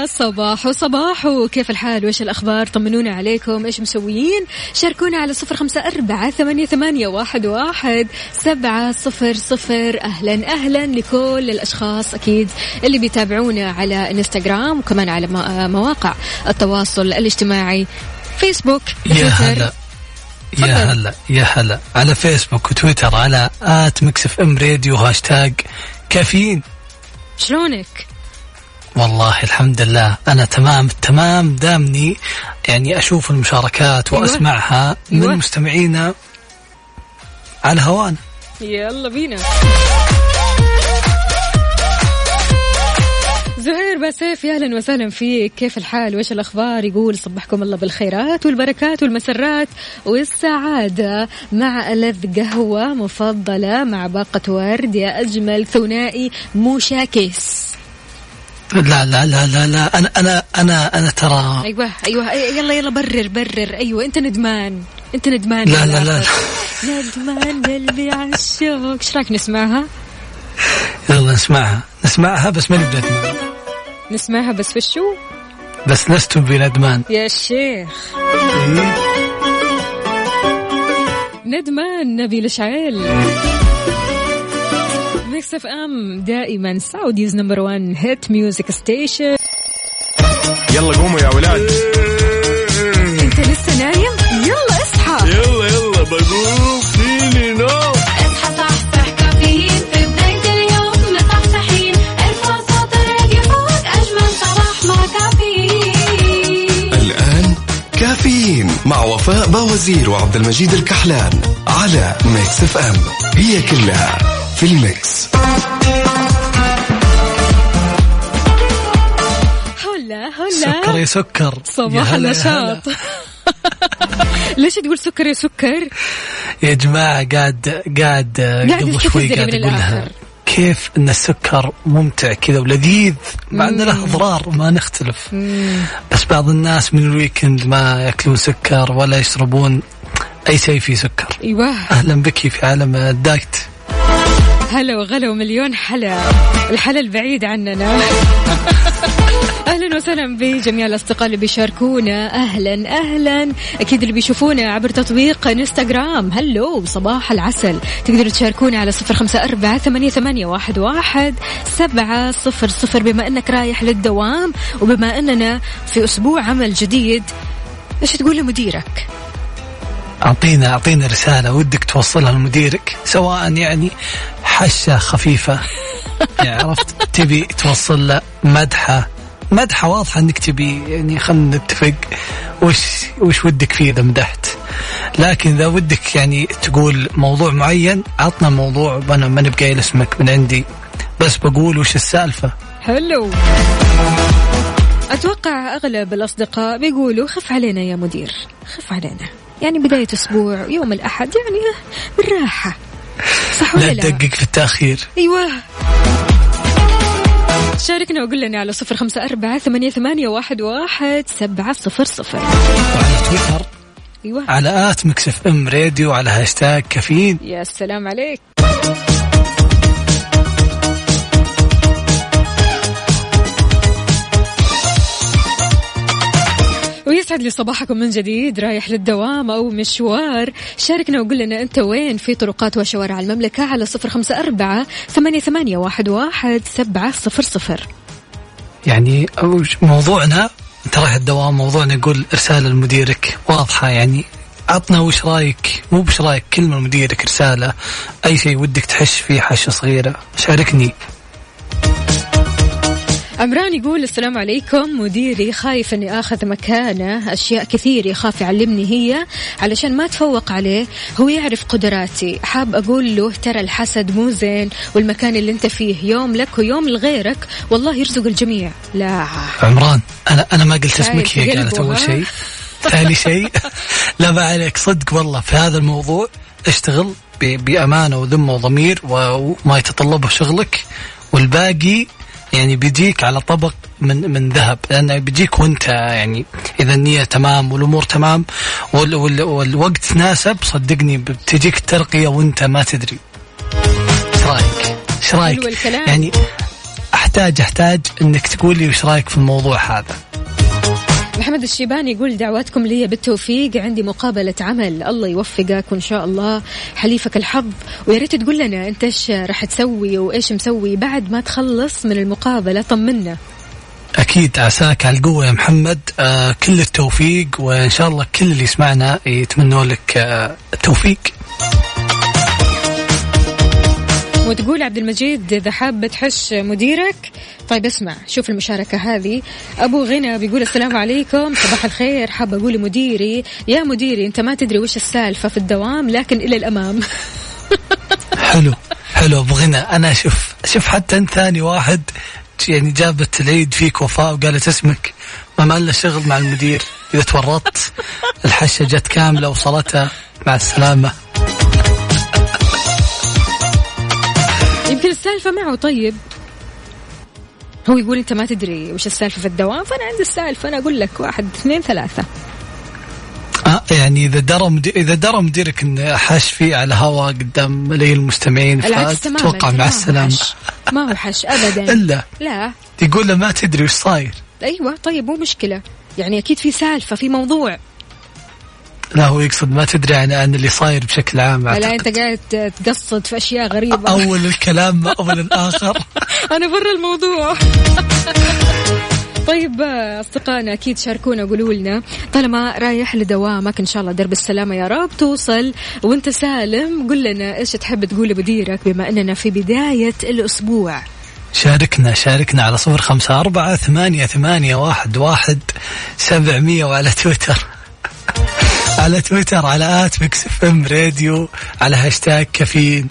أولا صباح وصباح. كيف الحال؟ وإيش الأخبار؟ طمنونا عليكم. إيش مسويين؟ شاركونا على صفر خمسة أربعة ثمانية, ثمانية واحد, واحد سبعة صفر صفر. أهلا أهلا لكل الأشخاص أكيد اللي بيتابعونا على إنستغرام وكمان على مو- مواقع التواصل الاجتماعي. فيسبوك يا تويتر. هلا. يا هلا يا هلا. على فيسبوك وتويتر على at Mix FM Radio هاشتاج كافيين. شلونك؟ والله الحمد لله أنا تمام تمام دامني يعني أشوف المشاركات أيوة. وأسمعها من أيوة. مستمعينا على هوانا يلا بينا. زهير باسيف يا أهلا وسهلا فيك. كيف الحال؟ وإيش الأخبار؟ يقول صبحكم الله بالخيرات والبركات والمسرات والسعادة مع ألذ قهوة مفضلة مع باقة ورد يا أجمل ثنائي مشاكس لا لا لا لا لا أنا أنا أنا أنا ترى أيوه أيوه يلا يلا برر برر. أيوه أنت ندمان أنت ندمان. لا لا لا. الآخر. ندمان قلبي عالشوق إيش رايك نسمعها؟ يلا نسمعها. نسمعها بس ماني بندمان نسمعها بس في الشو بس لست بندمان يا شيخ. ندمان نبيل شعيل Mix FM دائما Saudi's number 1 hit music station يلا قوموا يا ولاد. انت لسه نايم؟ يلا اصحى. يلا يلا بقوم. فيني نوم. اصحى صحصح كافيين. في بداية اليوم مصحصحين ارفع صوت الراديو فوق أجمل صباح مع كافيين. الآن كافيين مع وفاء باوزير وعبد المجيد الكحلان على Mix FM هي كلها في ال mix. هلا هلا. سكر يا سكر. صباح النشاط. ليش تقول سكر يا سكر؟ يا جماعة قاعد قاعد قبل شوي قاعد أقولها. كيف أن السكر ممتع كذا ولذيذ مع أن له أضرار ما نختلف. بس بعض الناس من ال weekend ما يأكلون سكر ولا يشربون أي شيء فيه سكر. إيوه. أهلا بك في عالم الدايت. هلا وغلا ومليون حلا. الحلا البعيد عننا. أهلا وسهلا بجميع الأصدقاء اللي بيشاركونا. أهلا أهلا. أكيد اللي بيشوفونا عبر تطبيق إنستغرام. هلو صباح العسل. تقدروا تشاركونا على صفر خمسة أربعة ثمانية, ثمانية واحد, واحد سبعة صفر صفر. بما إنك رايح للدوام وبما إننا في أسبوع عمل جديد إيش تقول لمديرك؟ اعطينا أعطينا رسالة ودك توصلها لمديرك سواء يعني حشة خفيفة. يعني عرفت؟ تبي توصل له مدحة. مدحة واضحة إنك تبي يعني خلينا نتفق وش وش ودك فيه إذا مدحت. لكن إذا ودك يعني تقول موضوع معين عطنا موضوع أنا ما نبقى قايل اسمك من عندي. بس بقول وش السالفة؟ حلو أتوقع أغلب الأصدقاء بيقولوا خف علينا يا مدير خف علينا. يعني بداية أسبوع يوم الأحد يعني بالراحة. صح ولا لا؟ تدقق في التأخير. أيوة. شاركنا وقول لنا على صفر خمسة أربعة ثمانية, ثمانية واحد, واحد سبعة صفر صفر. وعلى تويتر أيوة. على at Mix FM Radio على هاشتاج كافيين. يا سلام عليك. ويسعد لي صباحكم من جديد رايح للدوام أو مشوار. شاركنا وقول لنا أنت وين في طرقات وشوارع المملكة على صفر خمسة أربعة ثمانية, ثمانية واحد, واحد سبعة صفر صفر. يعني موضوعنا رايح الدوام موضوعنا يقول رسالة لمديرك واضحة يعني عطنا وش رأيك؟ مو بش رأيك كلمة لمديرك رسالة أي شيء ودك تحش فيه حشة صغيرة شاركني. عمران يقول السلام عليكم. مديري خايف إني آخذ مكانه. أشياء كثير يخاف يعلمني هي. علشان ما أتفوق عليه هو يعرف قدراتي. حاب أقول له ترى الحسد مو زين والمكان اللي أنت فيه يوم لك ويوم لغيرك. والله يرزق الجميع. لا. عمران أنا أنا ما قلت اسمك هي قالت ها؟ شيء. ثاني شيء لا ما عليك صدق والله في هذا الموضوع اشتغل ب- بأمانة وذمة وضمير وما يتطلبه شغلك. والباقي يعني بيجيك على طبق من من ذهب لأنه بيجيك وأنت يعني إذا النية تمام والأمور تمام وال وال والوقت ناسب صدقني بتجيك الترقيه وأنت ما تدري. إيش رأيك؟ إيش رأيك؟ يعني أحتاج أحتاج إنك تقول لي وش رأيك في الموضوع هذا. محمد الشيباني يقول دعواتكم لي بالتوفيق عندي مقابلة عمل. الله يوفقك وإن شاء الله حليفك الحظ ويا ريت تقول لنا أنت إيش راح تسوي وإيش مسوي بعد ما تخلص من المقابلة. طمنا. أكيد عساك على القوة يا محمد. آه كل التوفيق وإن شاء الله كل اللي يسمعنا يتمنوا لك آه التوفيق. وتقول عبد المجيد إذا حاب تحش مديرك. طيب اسمع شوف المشاركة هذه. أبو غنى بيقول السلام عليكم صباح الخير. حاب أقول لمديري يا مديري أنت ما تدري وش السالفة في الدوام لكن إلى الأمام. حلو حلو أبو غنى. أنا شوف شوف حتى أنت ثاني واحد يعني جابت العيد فيك وفاء وقالت اسمك. ما ما الا شغل مع المدير. إذا تورطت الحشة جت كاملة وصلتها. مع السلامة. يمكن السالفة معه. طيب. هو يقول أنت ما تدري وش السالفة في الدوام فأنا عندي السالفة أنا أقول لك واحد اثنين ثلاثة. آه يعني إذا درى مدير إذا درى مديرك إن حاش فيه على هوا قدام ملايين المستمعين فتوقع مع السلامة. ما هو حش ابدا. إلا لا. يقول له ما تدري وش صاير. أيوه طيب مو مشكلة. يعني أكيد في سالفة في موضوع. لا هو يقصد ما تدري عن عن اللي صاير بشكل عام. لا. أنت قاعد تقصد في أشياء غريبة. أول الكلام ما أول الآخر. أنا برا الموضوع. طيب أصدقائنا أكيد شاركونا وقولوا لنا طالما رايح لدوامك إن شاء الله درب السلامة يا رب توصل وأنت سالم قل لنا إيش تحب تقول لمديرك بما أننا في بداية الأسبوع. شاركنا شاركنا على صفر خمسة أربعة ثمانية ثمانية واحد واحد سبعمية وعلى تويتر. على تويتر على at Mix FM Radio على هاشتاج كافيين.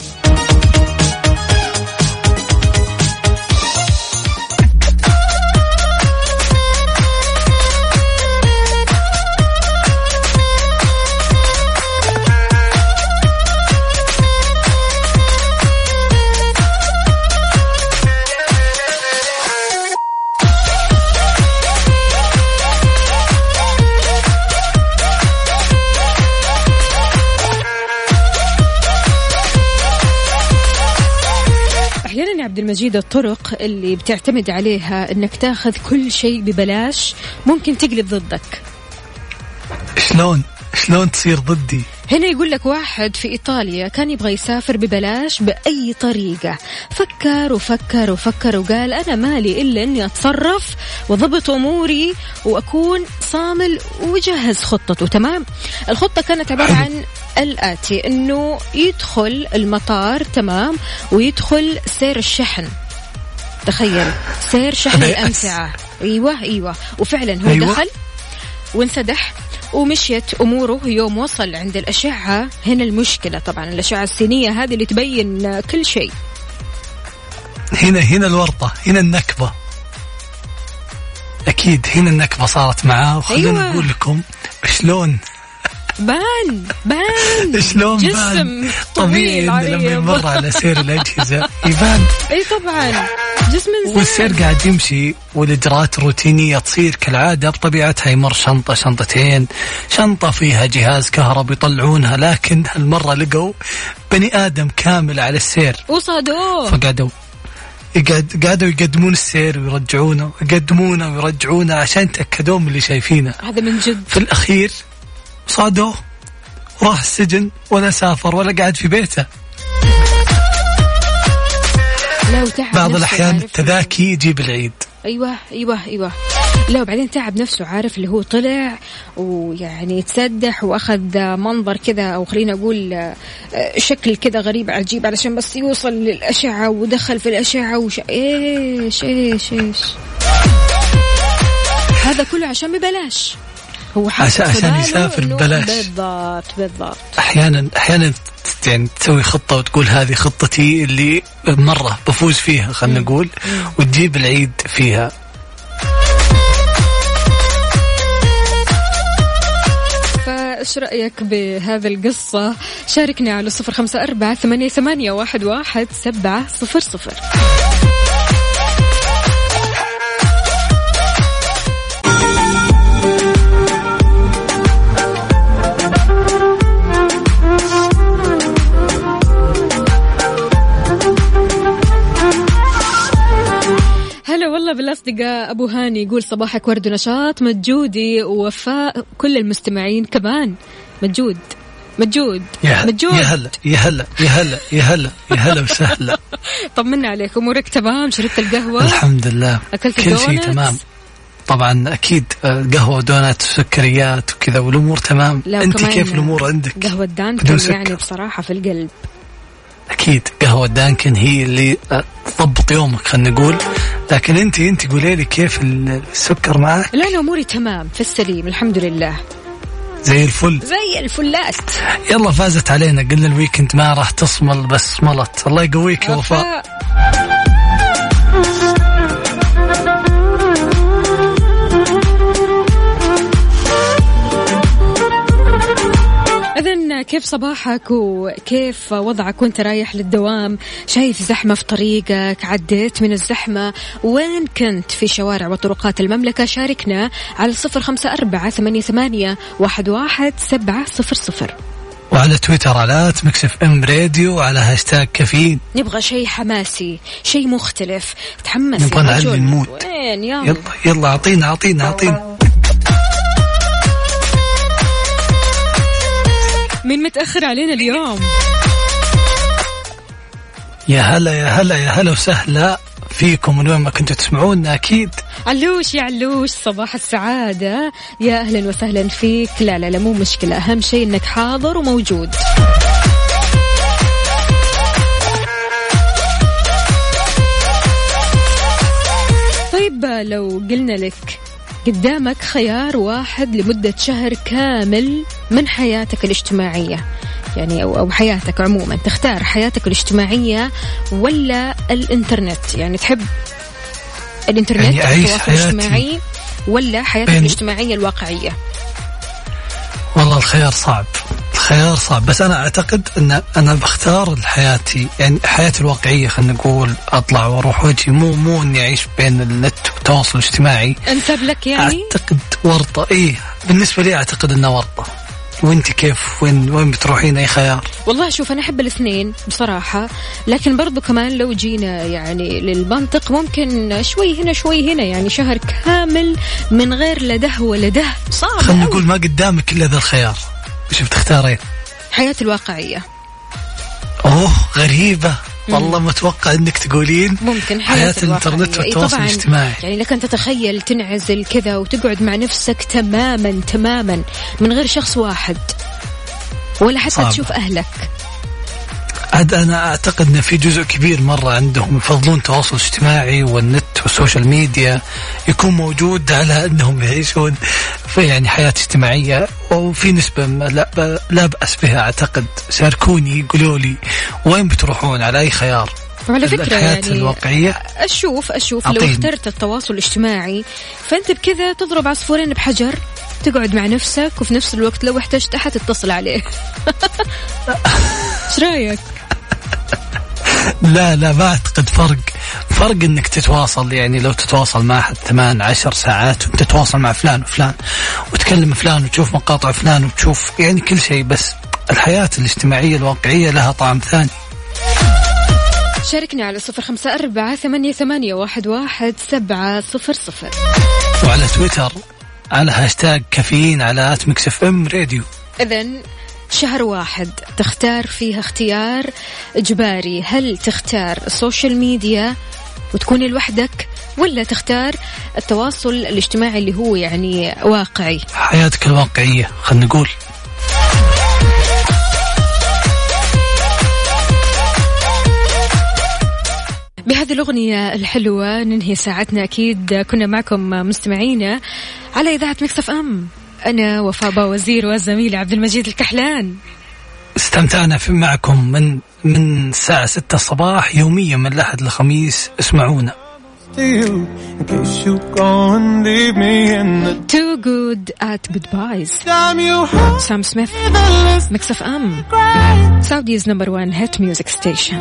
عبد المجيد الطرق اللي بتعتمد عليها إنك تاخذ كل شيء ببلاش ممكن تقلب ضدك. شلون؟ شلون تصير ضدي؟ هنا يقول لك واحد في إيطاليا كان يبغى يسافر ببلاش بأي طريقة. فكر وفكر وفكر وقال أنا مالي إلا أني أتصرف وضبط أموري وأكون صامل وجهز خطته تمام؟ الخطة كانت عبارة عن الآتي أنه يدخل المطار تمام؟ ويدخل سير الشحن. تخيل سير شحن. الأمتعة. أيوة أيوة. وفعلا هو أيوة. دخل وانسدح ومشيت أموره. يوم وصل عند الأشعة هنا المشكلة طبعا الأشعة السينية هذه اللي تبين كل شيء. هنا هنا الورطة هنا النكبة. أكيد هنا النكبة صارت معاه. وخلونا أيوة. نقول لكم شلون بان بان. شلون جسم بان طبيعي لما. يمر على سير الأجهزة. يبان إي طبعا. جسم إنسان. والسير قاعد يمشي والإجراءات الروتينية تصير كالعادة بطبيعتها يمر شنطة شنطتين شنطة فيها جهاز كهرب يطلعونها لكن هالمرة لقوا بني آدم كامل على السير. وصادوه. فقعدوا يقعد قعدوا يقدمون السير ويرجعونه يقدمونه ويرجعونه عشان يتأكدون من اللي شايفينه. هذا من جد. في الأخير صادوه راح السجن ولا سافر ولا قاعد في بيته. بعض الأحيان؟ التذاكي يجيب العيد. أيوه أيوه أيوه. لا وبعدين تعب نفسه عارف اللي هو طلع ويعني تسدح وأخذ منظر كذا أو خلينا أقول آه، شكل كذا غريب عجيب علشان بس يوصل للأشعة ودخل في الأشعة وش إيش إيش إيش. هذا كله عشان ببلاش. هو باله يسافر ببلاش. بالضبط بالضبط. أحيانا أحيانا ت- يعني تسوي خطة وتقول هذه خطتي اللي مرة بفوز فيها خلينا نقول وتجيب العيد فيها. فايش رأيك بهذه القصة؟ شاركنا على صفر خمسة أربعة ثمانية, ثمانية واحد, واحد سبعة صفر صفر. بالاصدقاء أبو هاني يقول صباحك ورد ونشاط. مجودي ووفاء كل المستمعين كمان. مجود. مجود. يا هلا مجود. يا هلا يا هلا يا هلا يا هلا يا هلا وسهلا. طمنا عليك أمورك تمام؟ شربت القهوة؟ الحمد لله. أكلت كل شيء؟ تمام. طبعا أكيد آه، قهوة ودونات وسكريات وكذا والأمور تمام. لا أنت كيف الأمور عندك؟ قهوة دانكن. يعني بصراحة في القلب. أكيد قهوة دانكن هي اللي آه، تضبط يومك خلينا نقول. لكن انت انت قولي لي كيف السكر معك؟ لا أنا اموري تمام في السليم الحمد لله. زي الفل. زي الفلات. يلا فازت علينا قلنا الويكند ما راح تصمل بس صملت الله يقويك يا وفاء. كيف صباحك وكيف وضعك وانت رايح للدوام؟ شايف زحمة في طريقك؟ عديت من الزحمة؟ وين كنت في شوارع وطرقات المملكة؟ شاركنا على صفر خمسة أربعة ثمانية, ثمانية واحد, واحد سبعة صفر صفر. وعلى تويتر على Mix FM Radio وعلى هاشتاج كافيين نبغى شيء حماسي شيء مختلف. تحمس نبغى نعلي. ال mood. وين؟ يلا يلا أعطينا أعطينا أعطينا. مين متأخر علينا اليوم. يا هلا يا هلا يا هلا وسهلا فيكم من وين ما كنتوا تسمعونا أكيد. علوش يا علوش صباح السعادة. يا أهلا وسهلا فيك. لا لا لا مو مشكلة. أهم شيء أنك حاضر وموجود. طيب لو قلنا لك قدامك خيار واحد لمدة شهر كامل من حياتك الاجتماعية. يعني أو, أو حياتك عموما. تختار حياتك الاجتماعية ولا الإنترنت. يعني تحب الإنترنت يعني التواصل الاجتماعي ولا حياتك بين- الاجتماعية الواقعية؟ والله الخيار صعب. الخيار صعب. بس أنا أعتقد أن أنا بختار حياتي يعني حياتي الواقعية خلينا نقول أطلع وأروح. وجهي مو مو إني أعيش بين النت والتواصل الاجتماعي. أنسب لك يعني؟ أعتقد ورطة. إيه بالنسبة لي أعتقد انها ورطة. وانت كيف؟ وين وين بتروحين اي خيار؟ والله شوف أنا أحب الاثنين بصراحة لكن برضو كمان لو جينا يعني للمنطق ممكن شوي هنا شوي هنا يعني شهر كامل من غير لا ده ولا ده. صعب خلينا. نقول ما قدامك إلا ذا الخيار. وش بتختارين؟ حياتي الواقعية. أوه غريبة. والله متوقع إنك تقولين ممكن حياة حياة الإنترنت الواقعية. إي والتواصل. الاجتماعي يعني لك أن تتخيل تنعزل كذا وتقعد مع نفسك تماما تماما من غير شخص واحد ولا حتى صعب. تشوف أهلك عاد أنا أعتقد ان في جزء كبير مرة عندهم يفضلون التواصل الاجتماعي والنت وال social media يكون موجود على أنهم يعيشون في يعني حياة اجتماعية. وفي نسبة ما لا, لا بأس بها أعتقد. شاركوني قولوا لي وين بتروحون؟ على أي خيار؟ وعلى فكرة يعني الواقعية؟ أشوف أشوف لو أعطيني. اخترت التواصل الاجتماعي فأنت بكذا تضرب عصفورين بحجر تقعد مع نفسك وفي نفس الوقت لو احتجت أحد تتصل عليه. إيش رأيك؟ لا لا ما أعتقد فرق. فرق إنك تتواصل يعني لو تتواصل مع أحد ثمان عشر ساعات وتتواصل مع فلان وفلان وتكلم فلان وتشوف مقاطع فلان وتشوف يعني كل شيء بس الحياة الاجتماعية الواقعية لها طعم ثاني. شاركني على صفر خمسة أربعة ثمانية, ثمانية واحد, واحد سبعة صفر صفر. وعلى تويتر على هاشتاج كافيين على at Mix FM Radio. إذا شهر واحد تختار فيها اختيار إجباري. هل تختار ال social media وتكون لوحدك ولا تختار التواصل الاجتماعي اللي هو يعني واقعي؟ حياتك الواقعية خلينا نقول. بهذه الأغنية الحلوة ننهي ساعتنا. أكيد كنا معكم مستمعينا على إذاعة مكسف أم. أنا وفاء وزير والزميل عبد المجيد الكحلان. استمتعنا في معكم من من الساعة 6 الصباح يوميا من الأحد الخميس اسمعونا. Too good at goodbyes Sam Smith. Mix of M. Saudi's number one hit music station.